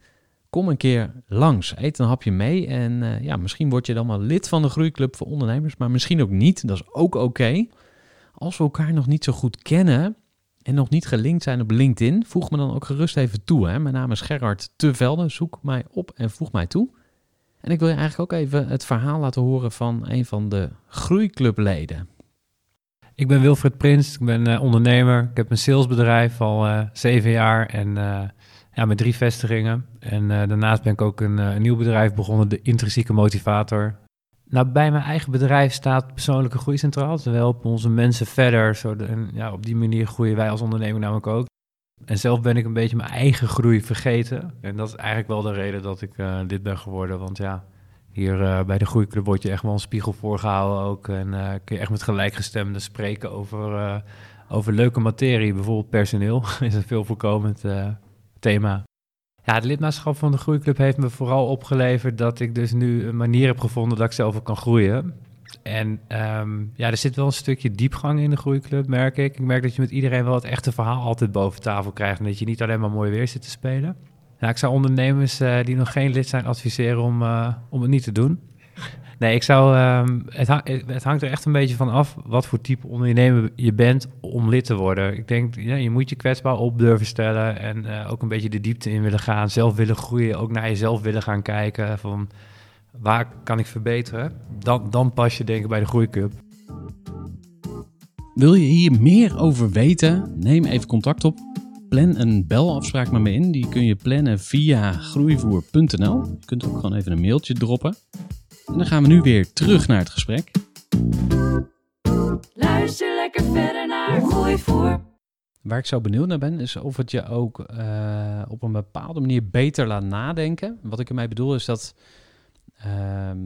kom een keer langs. Eet een hapje mee en eh, ja, misschien word je dan wel lid van de Groeiclub voor Ondernemers, maar misschien ook niet. Dat is ook oké. Als we elkaar nog niet zo goed kennen en nog niet gelinkt zijn op LinkedIn, voeg me dan ook gerust even toe. Hè? Mijn naam is Gerard Tevelde. Zoek mij op en voeg mij toe. En ik wil je eigenlijk ook even het verhaal laten horen van een van de Groeiclubleden. Ik ben Wilfred Prins, ik ben eh, ondernemer. Ik heb een salesbedrijf al eh, zeven jaar en eh, ja, met drie vestigingen. En daarnaast ben ik ook een nieuw bedrijf begonnen, de Intrinsieke Motivator. Nou, bij mijn eigen bedrijf staat persoonlijke groei centraal. Dus we helpen onze mensen verder. Zo en, ja, op die manier groeien wij als ondernemer namelijk ook. En zelf ben ik een beetje mijn eigen groei vergeten. En dat is eigenlijk wel de reden dat ik eh lid ben geworden. Want ja, hier eh, bij de Groeiclub wordt je echt wel een spiegel voorgehouden ook. En eh, kun je echt met gelijkgestemden spreken over, over leuke materie. Bijvoorbeeld personeel is een veel voorkomend thema. Ja, het lidmaatschap van de Groeiclub heeft me vooral opgeleverd dat ik dus nu een manier heb gevonden dat ik zelf ook kan groeien. En ehm, ja, er zit wel een stukje diepgang in de Groeiclub, merk ik. Ik merk dat je met iedereen wel het echte verhaal altijd boven tafel krijgt. En dat je niet alleen maar mooi weer zit te spelen. Ik zou ondernemers eh, die nog geen lid zijn adviseren om, eh, om het niet te doen. Nee, ik zou, ehm, het, het hangt er echt een beetje van af wat voor type ondernemer je bent om lid te worden. Ik denk, ja, je moet je kwetsbaar op durven stellen en eh, ook een beetje de diepte in willen gaan. Zelf willen groeien, ook naar jezelf willen gaan kijken van waar kan ik verbeteren. Dan, dan pas je denk ik bij de Groeiclub. Wil je hier meer over weten? Neem even contact op. Plan een belafspraak met me in. Die kun je plannen via groeivoer.nl. Je kunt ook gewoon even een mailtje droppen. En dan gaan we nu weer terug naar het gesprek. Luister lekker verder naar Gooi voor. Waar ik zo benieuwd naar ben, is of het je ook eh, op een bepaalde manier beter laat nadenken. Wat ik ermee bedoel is dat ehm,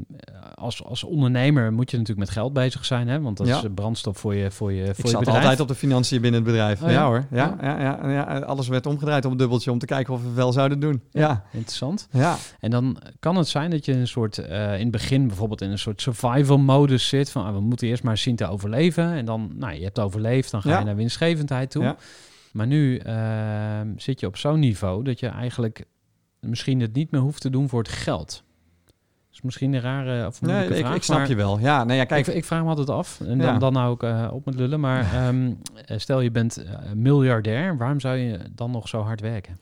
als, als ondernemer moet je natuurlijk met geld bezig zijn, hè? want dat Ja. is brandstof voor je, voor je, voor Ik je zat bedrijf. altijd op de financiën binnen het bedrijf. Oh, ja? ja? hoor, ja, ja. Ja, ja, alles werd omgedraaid op een dubbeltje om te kijken of we wel zouden doen. Ja, Interessant. ja. En dan kan het zijn dat je een soort, eh, in het begin bijvoorbeeld in een soort survival modus zit. Van ah, we moeten eerst maar zien te overleven. En dan, nou, je hebt overleefd, dan ga je naar winstgevendheid toe. Ja. Maar nu ehm, zit je op zo'n niveau dat je eigenlijk misschien het niet meer hoeft te doen voor het geld. Is misschien een rare of Nee, ik, vraag. ik snap je wel. Ja, nee, ja, kijk, ik, ik vraag me altijd af. En dan, Ja. dan nou ook op met lullen. Maar ehm, eh, stel je bent eh, miljardair. Waarom zou je dan nog zo hard werken?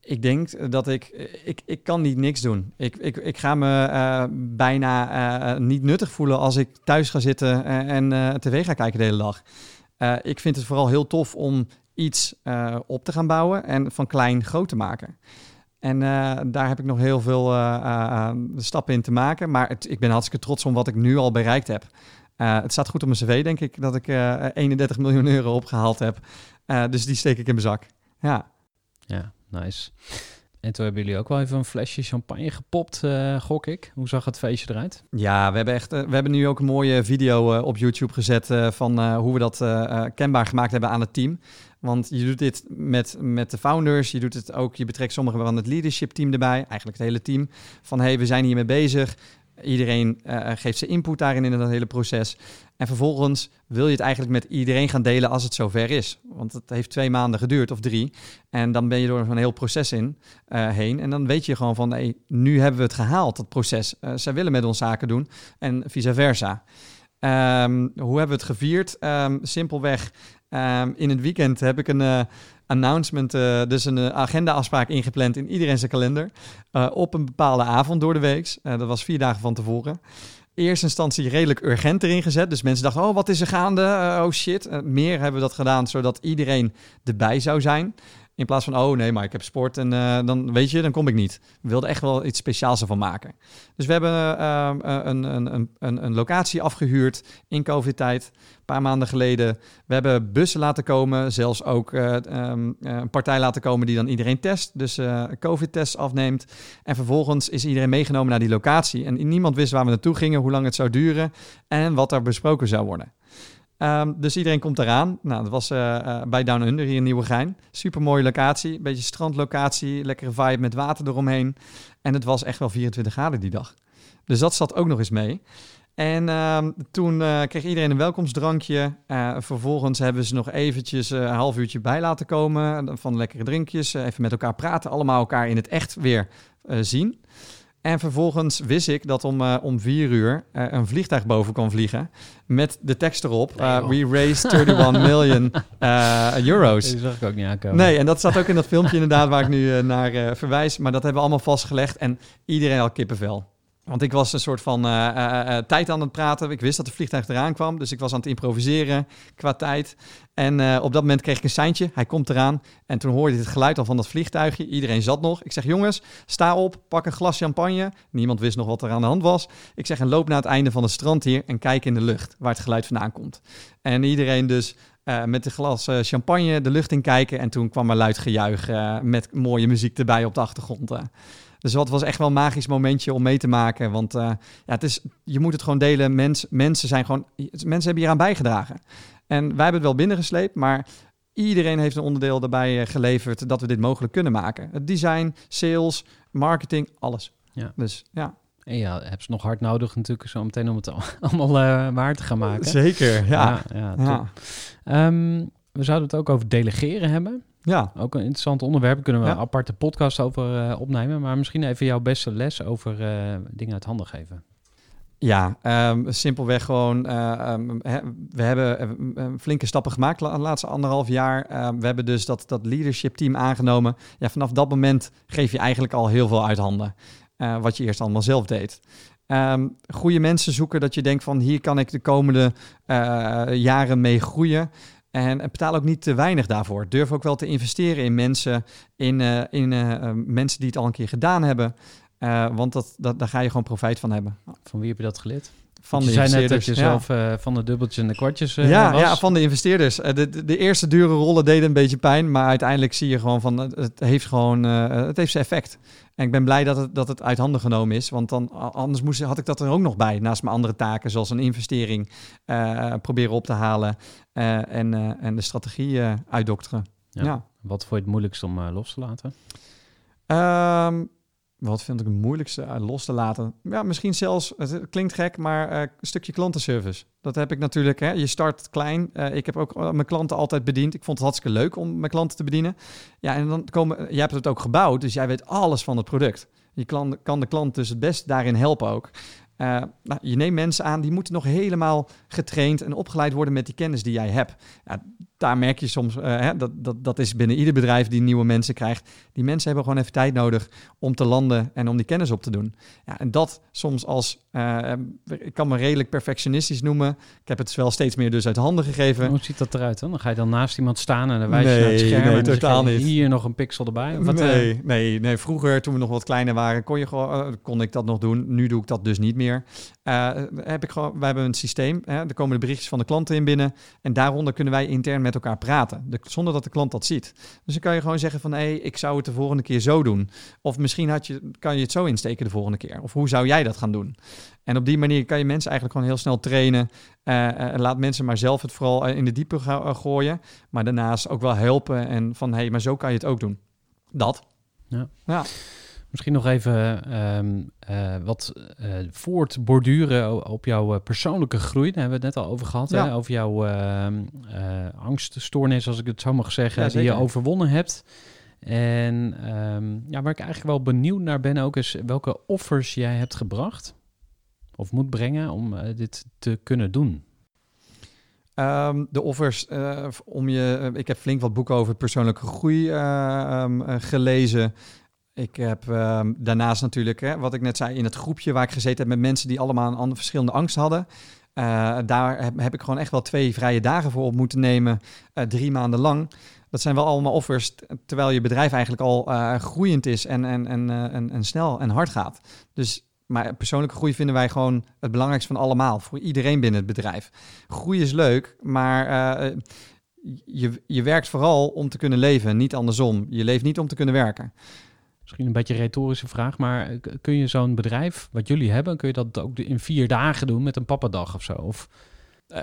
Ik denk dat ik, ik, ik kan niet niks doen. Ik, ik, ik ga me bijna niet nuttig voelen als ik thuis ga zitten en, tv ga kijken de hele dag. Ik vind het vooral heel tof om iets op te gaan bouwen en van klein groot te maken. En eh, daar heb ik nog heel veel eh, eh, stappen in te maken. Maar het, ik ben hartstikke trots om wat ik nu al bereikt heb. Het staat goed op mijn cv, denk ik, dat ik eh 31 miljoen euro opgehaald heb. Dus die steek ik in mijn zak. Ja. Ja, nice. En toen hebben jullie ook wel even een flesje champagne gepopt, gok ik. Hoe zag het feestje eruit? Ja, we hebben, echt, we hebben nu ook een mooie video op YouTube gezet van hoe we dat kenbaar gemaakt hebben aan het team. Want je doet dit met, met de founders, je doet het ook, je betrekt sommigen van het leadership team erbij, eigenlijk het hele team. Van hey, we zijn hiermee bezig. Iedereen eh, geeft zijn input daarin in dat hele proces. En vervolgens wil je het eigenlijk met iedereen gaan delen als het zover is. Want het heeft twee maanden geduurd of drie. En dan ben je door zo'n heel proces in, eh, heen. En dan weet je gewoon van, hey, nu hebben we het gehaald, dat proces. Eh, zij willen met ons zaken doen en vice versa. Ehm, hoe hebben we het gevierd? Ehm, simpelweg, ehm, in het weekend heb ik een eh, announcement, eh, dus een eh, agenda-afspraak ingepland in iedereen zijn kalender. op een bepaalde avond door de week. Dat was vier dagen van tevoren. Eerste instantie redelijk urgent erin gezet. Dus mensen dachten, oh, wat is er gaande? Oh shit. Meer hebben we dat gedaan, zodat iedereen erbij zou zijn. In plaats van, oh nee, maar ik heb sport en eh, dan weet je, dan kom ik niet. We wilden echt wel iets speciaals ervan maken. Dus we hebben eh, eh, een, een, een, een, locatie afgehuurd in COVID-tijd, een paar maanden geleden. We hebben bussen laten komen, zelfs ook eh, ehm, eh, een partij laten komen die dan iedereen test. Dus COVID-tests afneemt. En vervolgens is iedereen meegenomen naar die locatie. En niemand wist waar we naartoe gingen, hoe lang het zou duren en wat er besproken zou worden. Ehm, dus iedereen komt eraan. Nou, dat was eh, eh, bij Down Under hier in Nieuwegein. Super mooie locatie. Beetje strandlocatie. Lekkere vibe met water eromheen. En het was echt wel 24 graden die dag. Dus dat zat ook nog eens mee. En ehm, toen eh, kreeg iedereen een welkomstdrankje. Vervolgens hebben ze nog eventjes een half uurtje bij laten komen. Van lekkere drinkjes. even met elkaar praten. Allemaal elkaar in het echt weer zien. En vervolgens wist ik dat om, eh, om vier uur eh, een vliegtuig boven kwam vliegen. Met de tekst erop. Eh, we raised 31 million euro's. Dat zag ik ook niet aankomen. Nee, en dat staat ook in dat filmpje inderdaad waar ik nu naar verwijs. Maar dat hebben we allemaal vastgelegd en iedereen had kippenvel. Want ik was een soort van eh, eh, eh, tijd aan het praten. Ik wist dat de vliegtuig eraan kwam, dus ik was aan het improviseren qua tijd. En op dat moment kreeg ik een seintje. Hij komt eraan. En toen hoorde je het geluid al van dat vliegtuigje. Iedereen zat nog. Ik zeg, jongens, sta op, pak een glas champagne. Niemand wist nog wat er aan de hand was. Ik zeg, en loop naar het einde van het strand hier en kijk in de lucht waar het geluid vandaan komt. En iedereen dus met een glas champagne de lucht in kijken. En toen kwam er luid gejuich met mooie muziek erbij op de achtergrond. Dus dat was echt wel een magisch momentje om mee te maken. Want eh, ja, het is, je moet het gewoon delen. Mens, mensen, zijn gewoon, mensen hebben hier aan bijgedragen. En wij hebben het wel binnengesleept, maar iedereen heeft een onderdeel daarbij eh, geleverd dat we dit mogelijk kunnen maken. Het design, sales, marketing, alles. Ja. Dus ja. En ja, heb ze nog hard nodig natuurlijk zo meteen om het al- allemaal eh, waar te gaan maken. Zeker, ja. ja, ja, Ja. top. Ehm, we zouden het ook over delegeren hebben. Ja. Ook een interessant onderwerp. Kunnen we Ja. een aparte podcast over eh, opnemen. Maar misschien even jouw beste les over eh, dingen uit handen geven. Ja, ehm, simpelweg gewoon. eh, ehm, we hebben flinke stappen gemaakt de laatste anderhalf jaar. Ehm, we hebben dus dat, dat leadership team aangenomen. Ja, vanaf dat moment geef je eigenlijk al heel veel uit handen. wat je eerst allemaal zelf deed. Goede mensen zoeken dat je denkt van hier kan ik de komende jaren mee groeien. En betaal ook niet te weinig daarvoor. Durf ook wel te investeren in mensen, in, eh, in eh, eh, mensen die het al een keer gedaan hebben. Eh, want dat, dat, daar ga je gewoon profijt van hebben. Van wie heb je dat geleerd? Van je de zei net dat investeerders. je ja. zelf eh, van de dubbeltjes en de kwartjes eh, ja, was. ja, van de investeerders. Eh, De, de, de eerste dure rollen deden een beetje pijn, maar uiteindelijk zie je gewoon van het, heeft gewoon eh, het heeft zijn effect. En ik ben blij dat het, dat het uit handen genomen is, want dan anders moest, had ik dat er ook nog bij naast mijn andere taken, zoals een investering eh, proberen op te halen eh, en, eh, en de strategie uitdokteren. Ja. Ja. Wat vond je het moeilijkst om los te laten? Ehm, wat vind ik het moeilijkste eh, los te laten? Ja, misschien zelfs, het klinkt gek, maar eh, een stukje klantenservice. Dat heb ik natuurlijk, hè. je start klein. Eh, ik heb ook mijn klanten altijd bediend. Ik vond het hartstikke leuk om mijn klanten te bedienen. Ja, en dan komen, jij hebt het ook gebouwd, dus jij weet alles van het product. Je klan- kan de klant dus het best daarin helpen ook. Nou, je neemt mensen aan die moeten nog helemaal getraind en opgeleid worden met die kennis die jij hebt. Ja, daar merk je soms, eh, hè, dat, dat, dat is binnen ieder bedrijf die nieuwe mensen krijgt. Die mensen hebben gewoon even tijd nodig om te landen en om die kennis op te doen. Ja, en dat soms als, eh, ik kan me redelijk perfectionistisch noemen. Ik heb het wel steeds meer dus uit handen gegeven. Hoe ziet dat eruit dan? Dan ga je dan naast iemand staan en dan wijs je Nee, naar het scherm nee, en totaal niet. hier nog een pixel erbij. Wat, eh, nee, nee, nee, vroeger toen we nog wat kleiner waren, kon, je gewoon, kon ik dat nog doen. Nu doe ik dat dus niet meer. Heb ik gewoon, wij hebben een systeem. Hè, er komen de berichtjes van de klanten in binnen. En daaronder kunnen wij intern met met elkaar praten, de, zonder dat de klant dat ziet. Dus dan kan je gewoon zeggen van, hé, hey, ik zou het de volgende keer zo doen. Of misschien had je, kan je het zo insteken de volgende keer. Of hoe zou jij dat gaan doen? En op die manier kan je mensen eigenlijk gewoon heel snel trainen. Uh, laat mensen maar zelf het vooral in de diepe gooien. Maar daarnaast ook wel helpen en van, hé, hey, maar zo kan je het ook doen. Dat. Ja. ja. Misschien nog even um, uh, wat uh, voortborduren op jouw eh, persoonlijke groei. Daar hebben we het net al over gehad. Hè? Over jouw uh, angststoornis, als ik het zo mag zeggen, die je overwonnen hebt. En um, ja, waar ik eigenlijk wel benieuwd naar ben ook, is welke offers jij hebt gebracht of moet brengen om dit te kunnen doen. Um, de offers om je. ik heb flink wat boeken over persoonlijke groei gelezen. Ik heb um, daarnaast natuurlijk, hè, wat ik net zei, in het groepje waar ik gezeten heb met mensen die allemaal een verschillende angst hadden. Uh, daar heb, ik gewoon echt wel twee vrije dagen voor op moeten nemen, uh, drie maanden lang. Dat zijn wel allemaal offers, terwijl je bedrijf eigenlijk al uh, groeiend is en, en, en, en, en snel en hard gaat. Dus maar persoonlijke groei vinden wij gewoon het belangrijkste van allemaal. Voor iedereen binnen het bedrijf. Groei is leuk, maar je, je werkt vooral om te kunnen leven, niet andersom. Je leeft niet om te kunnen werken. Misschien een beetje een retorische vraag, maar eh, kun je zo'n bedrijf, wat jullie hebben, kun je dat ook in vier dagen doen met een pappadag of zo? Of... Uh,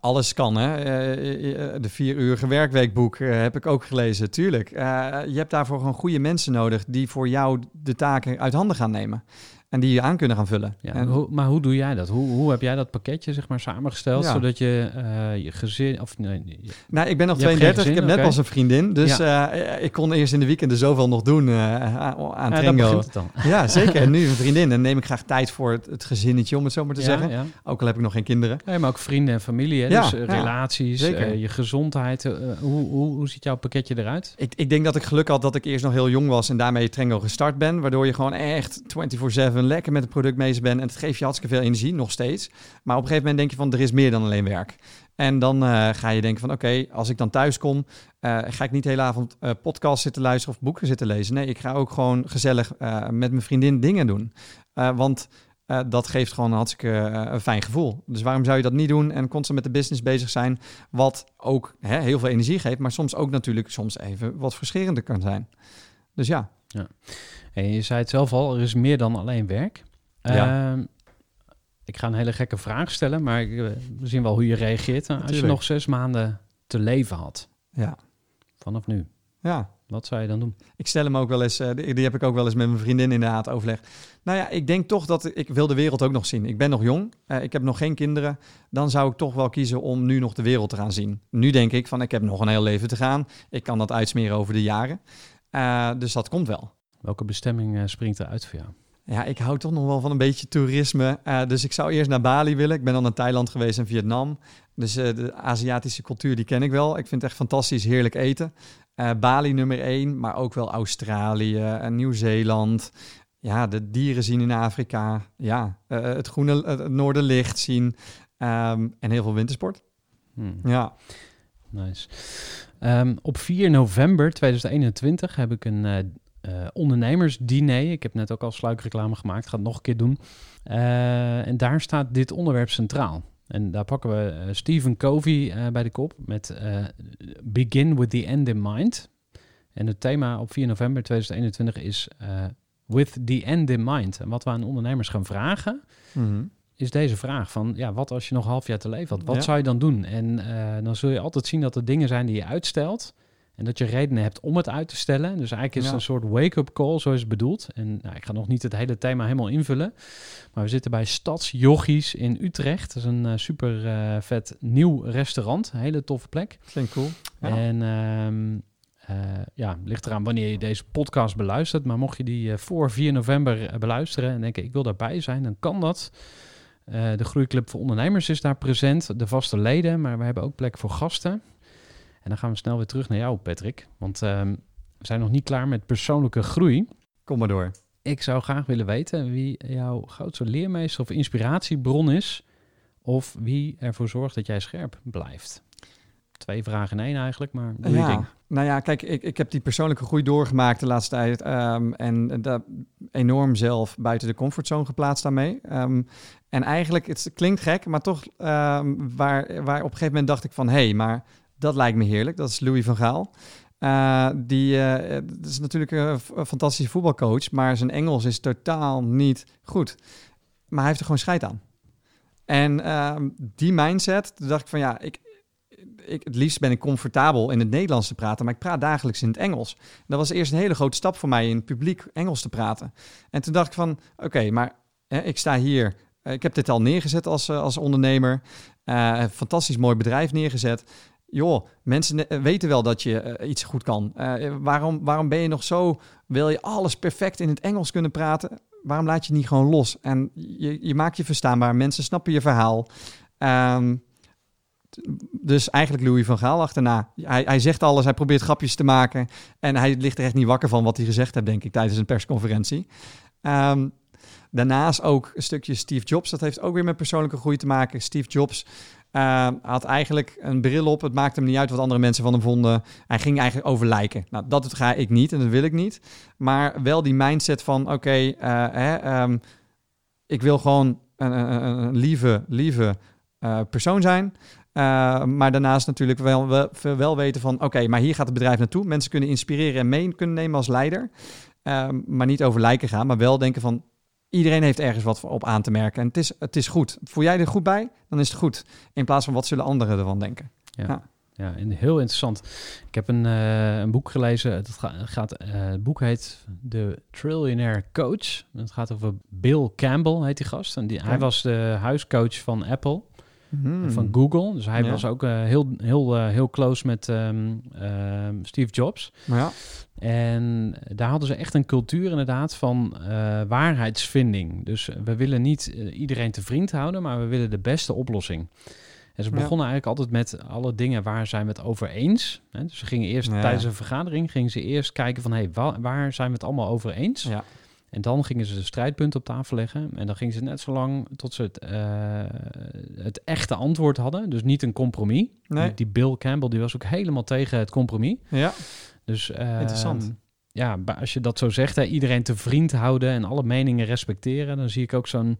alles kan, hè. Uh, de vier uur werkweekboek heb ik ook gelezen, tuurlijk. je hebt daarvoor gewoon goede mensen nodig die voor jou de taken uit handen gaan nemen. En die je aan kunnen gaan vullen. Ja, en, hoe, maar hoe doe jij dat? Hoe, hoe heb jij dat pakketje zeg maar samengesteld, zodat je uh, je gezin of nee, Nou, ik ben nog 32. ik heb net pas een vriendin, dus ja. uh, ik kon eerst in de weekenden zoveel nog doen uh, aan ja, Tringo. Ja, zeker. En nu een vriendin en neem ik graag tijd voor het, het gezinnetje, om het zo maar te zeggen. Ook al heb ik nog geen kinderen. Nee, maar ook vrienden en familie, hè? dus relaties, je gezondheid. hoe, hoe, hoe ziet jouw pakketje eruit? Ik, ik denk dat ik geluk had dat ik eerst nog heel jong was en daarmee Trengo gestart ben, waardoor je gewoon echt 24/7 lekker met het product bezig bent en het geeft je hartstikke veel energie, nog steeds. Maar op een gegeven moment denk je van, er is meer dan alleen werk. En dan uh, ga je denken van, oké, als ik dan thuis kom, uh, ga ik niet de hele avond uh, podcast zitten luisteren of boeken zitten lezen. Nee, ik ga ook gewoon gezellig met mijn vriendin dingen doen. want dat geeft gewoon een hartstikke fijn gevoel. Dus waarom zou je dat niet doen en constant met de business bezig zijn, wat ook hè, heel veel energie geeft, maar soms ook natuurlijk soms even wat verscherender kan zijn. Dus ja. ja. En je zei het zelf al, er is meer dan alleen werk. Ja. Uh, ik ga een hele gekke vraag stellen, maar eh, we zien wel hoe je reageert. Nou, als je nog zes maanden te leven had, ja. vanaf nu, ja. wat zou je dan doen? Ik stel hem ook wel eens, uh, die, heb ik ook wel eens met mijn vriendin inderdaad overlegd. Nou ja, ik denk toch dat ik wil de wereld ook nog zien. Ik ben nog jong, ik heb nog geen kinderen. Dan zou ik toch wel kiezen om nu nog de wereld te gaan zien. Nu denk ik van, ik heb nog een heel leven te gaan. Ik kan dat uitsmeren over de jaren. dus dat komt wel. Welke bestemming uh, springt eruit voor jou? Ja, ik hou toch nog wel van een beetje toerisme. Uh, dus ik zou eerst naar Bali willen. Ik ben dan naar Thailand geweest en Vietnam. Dus uh, de Aziatische cultuur, die ken ik wel. Ik vind het echt fantastisch, heerlijk eten. Bali nummer één, maar ook wel Australië en Nieuw-Zeeland. Ja, de dieren zien in Afrika. Ja, het groene het noorderlicht zien. Um, en heel veel wintersport. Hmm. Ja. Nice. Um, op 4 november 2021 heb ik een uh, ondernemersdiner. Ik heb net ook al sluikreclame gemaakt, ga het nog een keer doen. Uh, en daar staat dit onderwerp centraal. En daar pakken we uh, Stephen Covey bij de kop met Begin with the End in Mind. En het thema op 4 november 2021 is With the End in Mind. En wat we aan ondernemers gaan vragen, mm-hmm. is deze vraag van, ja, wat als je nog een half jaar te leven had? Wat zou je dan doen? En dan zul je altijd zien dat er dingen zijn die je uitstelt en dat je redenen hebt om het uit te stellen. Dus eigenlijk is het een soort wake-up call, zo is het bedoeld. En nou, ik ga nog niet het hele thema helemaal invullen. Maar we zitten bij Stadsjochies in Utrecht. Dat is een uh, super uh, vet nieuw restaurant. Een hele toffe plek. Klinkt cool. Ja. En um, uh, ja, ligt eraan wanneer je deze podcast beluistert. Maar mocht je die voor 4 november beluisteren en denken ik wil daarbij zijn, dan kan dat. de Groeiclub voor Ondernemers is daar present. De vaste leden, maar we hebben ook plek voor gasten. En dan gaan we snel weer terug naar jou, Patrick. Want uh, we zijn nog niet klaar met persoonlijke groei. Kom maar door. Ik zou graag willen weten wie jouw grootste leermeester of inspiratiebron is. Of wie ervoor zorgt dat jij scherp blijft. Twee vragen in één eigenlijk, maar doe ja. je ding. Nou ja, kijk, ik, ik heb die persoonlijke groei doorgemaakt de laatste tijd. Um, en dat enorm zelf buiten de comfortzone geplaatst daarmee. Um, en eigenlijk, het klinkt gek, maar toch um, waar, waar op een gegeven moment dacht ik van... hé, hey, maar Dat lijkt me heerlijk. Dat is Louis van Gaal. Uh, die dat is natuurlijk een, fantastische voetbalcoach, maar zijn Engels is totaal niet goed. Maar hij heeft er gewoon scheid aan. En uh, die mindset, toen dacht ik van ja, ik, ik, het liefst ben ik comfortabel in het Nederlands te praten, maar ik praat dagelijks in het Engels. dat was eerst een hele grote stap voor mij in het publiek Engels te praten. En toen dacht ik van oké, maar hè, ik sta hier, ik heb dit al neergezet als, als ondernemer, fantastisch mooi bedrijf neergezet joh, mensen weten wel dat je uh, iets goed kan. Uh, waarom, waarom ben je nog zo, wil je alles perfect in het Engels kunnen praten? Waarom laat je niet gewoon los? En je, je maakt je verstaanbaar, mensen snappen je verhaal. Um, dus eigenlijk Louis van Gaal achterna. Hij, hij zegt alles, hij probeert grapjes te maken. En hij ligt er echt niet wakker van wat hij gezegd heeft, denk ik, tijdens een persconferentie. Um, daarnaast ook een stukje Steve Jobs. Dat heeft ook weer met persoonlijke groei te maken. Steve Jobs uh, had eigenlijk een bril op. Het maakte hem niet uit wat andere mensen van hem vonden. Hij ging eigenlijk over lijken. Nou, dat ga ik niet en dat wil ik niet. Maar wel die mindset van, oké, uh, um, ik wil gewoon een, een, lieve, lieve uh, persoon zijn. maar daarnaast natuurlijk wel, wel, weten van, oké, maar hier gaat het bedrijf naartoe. Mensen kunnen inspireren en mee kunnen nemen als leider. maar niet over lijken gaan, maar wel denken van, Iedereen heeft ergens wat op aan te merken. En het is, het is goed. Voel jij er goed bij? Dan is het goed. In plaats van wat zullen anderen ervan denken. Ja. ja. Ja, en heel interessant. Ik heb een, uh, een boek gelezen. Het, gaat, uh, het boek heet The Trillionaire Coach. Het gaat over Bill Campbell, heet die gast. En die, hij was de huiscoach van Apple. Hmm. Van Google. Dus hij ja. was ook uh, heel, heel, heel close met um, Steve Jobs. Ja. En daar hadden ze echt een cultuur inderdaad van uh, waarheidsvinding. Dus we willen niet iedereen te vriend houden, maar we willen de beste oplossing. En ze begonnen ja. eigenlijk altijd met alle dingen waar zijn we het over eens. Hè? Dus ze gingen eerst ja. tijdens een vergadering gingen ze eerst kijken van hé, hey, waar, waar zijn we het allemaal over eens? Ja. En dan gingen ze de strijdpunt op tafel leggen. En dan gingen ze net zo lang tot ze het, uh, het echte antwoord hadden. Dus niet een compromis. Nee. Die Bill Campbell die was ook helemaal tegen het compromis. Ja. Dus uh, interessant. Ja, als je dat zo zegt, hè, iedereen te vriend houden en alle meningen respecteren, dan zie ik ook zo'n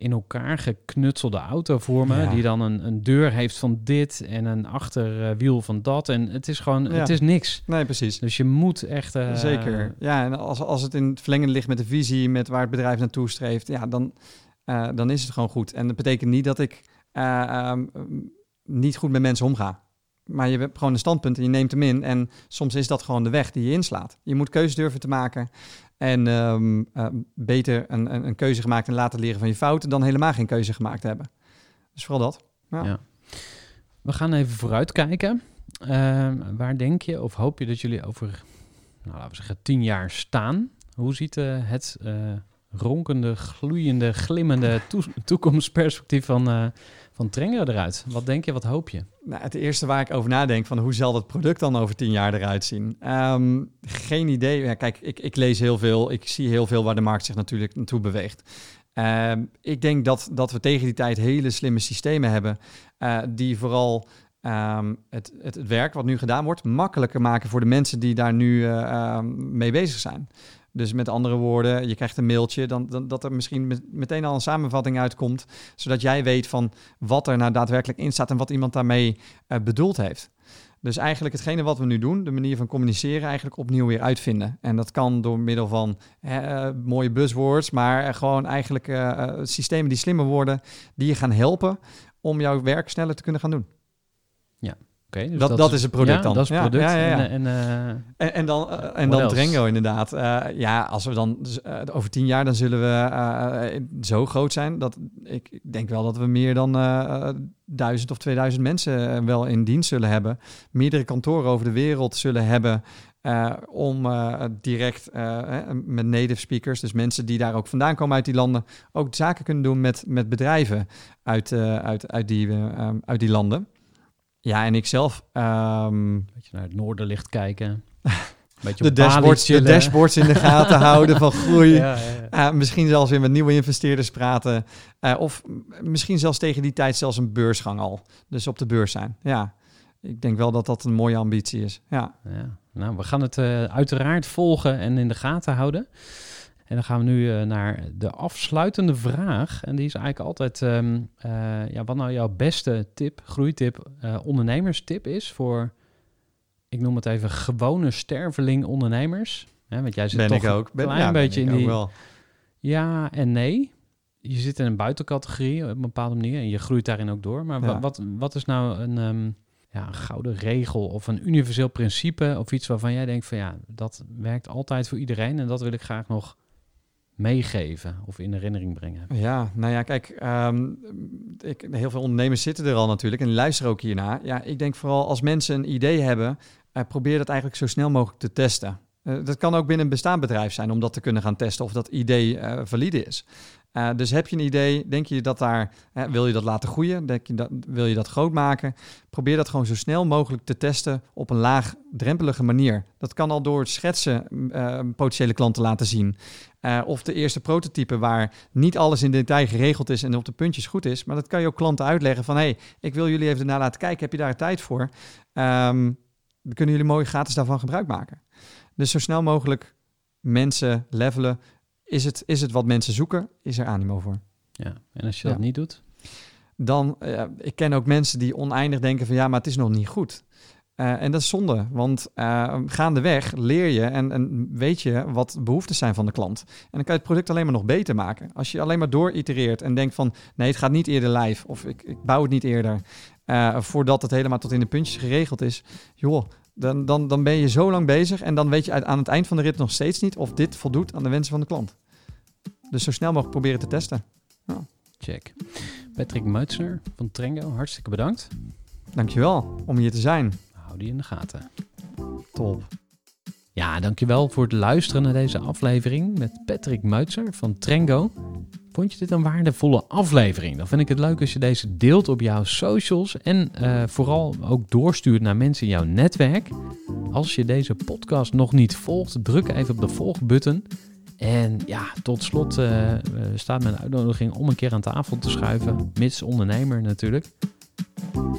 in elkaar geknutselde auto voor me, ja. die dan een, een deur heeft van dit en een achterwiel van dat. En het is gewoon, ja. het is niks. Nee, precies. Dus je moet echt... Uh, Zeker. Ja, en als, als het in het verlengen ligt met de visie, met waar het bedrijf naartoe streeft, ja, dan, uh, dan is het gewoon goed. En dat betekent niet dat ik uh, um, niet goed met mensen omga. Maar je hebt gewoon een standpunt en je neemt hem in. En soms is dat gewoon de weg die je inslaat. Je moet keuzes durven te maken. En um, uh, beter een, een, een, keuze gemaakt en laten leren van je fouten... dan helemaal geen keuze gemaakt hebben. Dus vooral dat. Ja. We gaan even vooruitkijken. Uh, waar denk je of hoop je dat jullie over, nou, laten we zeggen, tien jaar staan? Hoe ziet uh, het uh, ronkende, gloeiende, glimmende to toekomstperspectief van, uh, van Trenger eruit? Wat denk je, wat hoop je? Nou, het eerste waar ik over nadenk, van hoe zal dat product dan over tien jaar eruit zien? Um, geen idee. Ja, kijk, ik, ik lees heel veel, ik zie heel veel waar de markt zich natuurlijk naartoe beweegt. Um, ik denk dat, dat we tegen die tijd hele slimme systemen hebben, uh, die vooral um, het, het, werk wat nu gedaan wordt makkelijker maken voor de mensen die daar nu uh, mee bezig zijn. Dus met andere woorden, je krijgt een mailtje, dan, dan, dat er misschien met, meteen al een samenvatting uitkomt, zodat jij weet van wat er nou daadwerkelijk in staat en wat iemand daarmee uh, bedoeld heeft. Dus eigenlijk hetgene wat we nu doen, de manier van communiceren, eigenlijk opnieuw weer uitvinden. En dat kan door middel van uh, mooie buzzwords, maar gewoon eigenlijk systemen die slimmer worden, die je gaan helpen om jouw werk sneller te kunnen gaan doen. Okay, dus dat, dat, dat, is het product ja, dan. Dat is het product. Ja, ja, ja. En, en, uh, en, en, dan, uh, en dan Drengo inderdaad. Uh, ja, als we dan uh, over tien jaar, dan zullen we zo groot zijn dat ik, ik denk wel dat we meer dan duizend of 2000 mensen wel in dienst zullen hebben. Meerdere kantoren over de wereld zullen hebben. om direct met native speakers, dus mensen die daar ook vandaan komen uit die landen, ook zaken kunnen doen met, met bedrijven uit, uit, uit, die, uit die landen. Ja, en ik zelf... Um... Beetje naar het noorderlicht kijken. Beetje de, dashboards, de dashboards in de gaten houden van groei. Ja, ja. Uh, misschien zelfs weer met nieuwe investeerders praten. Uh, of misschien zelfs tegen die tijd zelfs een beursgang al. Dus op de beurs zijn. Ja, ik denk wel dat dat een mooie ambitie is. Ja. ja. Nou, we gaan het uh, uiteraard volgen en in de gaten houden. En dan gaan we nu eh, naar de afsluitende vraag. En die is eigenlijk altijd, ehm, eh, ja, wat nou jouw beste tip, groeitip, eh, ondernemerstip is voor, ik noem het even, gewone sterveling ondernemers. Hè, want jij zit Ben toch ik ook. Ben, een klein ja, ben beetje ik in die... wel. Ja en nee. Je zit in een buitencategorie op een bepaalde manier en je groeit daarin ook door. Maar Ja. wat, wat is nou een, ehm, ja, een gouden regel of een universeel principe of iets waarvan jij denkt van ja, dat werkt altijd voor iedereen en dat wil ik graag nog meegeven of in herinnering brengen. Ja, nou ja, kijk, ehm, ik, heel veel ondernemers zitten er al natuurlijk en luisteren ook hiernaar. Ja, ik denk vooral als mensen een idee hebben, eh, probeer dat eigenlijk zo snel mogelijk te testen. Eh, dat kan ook binnen een bestaand bedrijf zijn om dat te kunnen gaan testen of dat idee eh, valide is. Eh, dus heb je een idee, denk je dat daar, eh, wil je dat laten groeien, denk je dat, wil je dat groot maken, probeer dat gewoon zo snel mogelijk te testen op een laagdrempelige manier. Dat kan al door het schetsen eh, potentiële klanten laten zien. Of de eerste prototype waar niet alles in detail geregeld is en op de puntjes goed is. Maar dat kan je ook klanten uitleggen van... hé, hey, ik wil jullie even ernaar laten kijken. Heb je daar tijd voor? Ehm, dan kunnen jullie mooi gratis daarvan gebruik maken. Dus zo snel mogelijk mensen levelen. Is het, is het wat mensen zoeken? Is er animo voor? Ja. En als je Ja. dat niet doet, Dan, eh, ik ken ook mensen die oneindig denken van... ja, maar het is nog niet goed. Eh, en dat is zonde, want eh, gaandeweg leer je en, en weet je wat de behoeften zijn van de klant. En dan kan je het product alleen maar nog beter maken. Als je alleen maar door itereert en denkt van nee, het gaat niet eerder live of ik, ik bouw het niet eerder voordat het helemaal tot in de puntjes geregeld is. Joh, dan, dan, dan ben je zo lang bezig en dan weet je aan het eind van de rit nog steeds niet of dit voldoet aan de wensen van de klant. Dus zo snel mogelijk proberen te testen. check. Patrick Meutsner van Trengo, hartstikke bedankt. Dankjewel om hier te zijn. Hou die in de gaten. Top. Ja, dankjewel voor het luisteren naar deze aflevering met Patrick Meutzer van Trengo. Vond je dit een waardevolle aflevering? Dan vind ik het leuk als je deze deelt op jouw socials en eh, vooral ook doorstuurt naar mensen in jouw netwerk. Als je deze podcast nog niet volgt, druk even op de volgbutton. En ja, tot slot eh, staat mijn uitnodiging om een keer aan tafel te schuiven, mits ondernemer natuurlijk.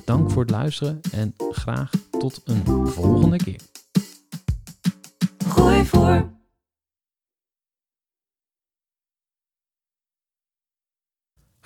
Dank voor het luisteren en graag tot een volgende keer. Gooi voor.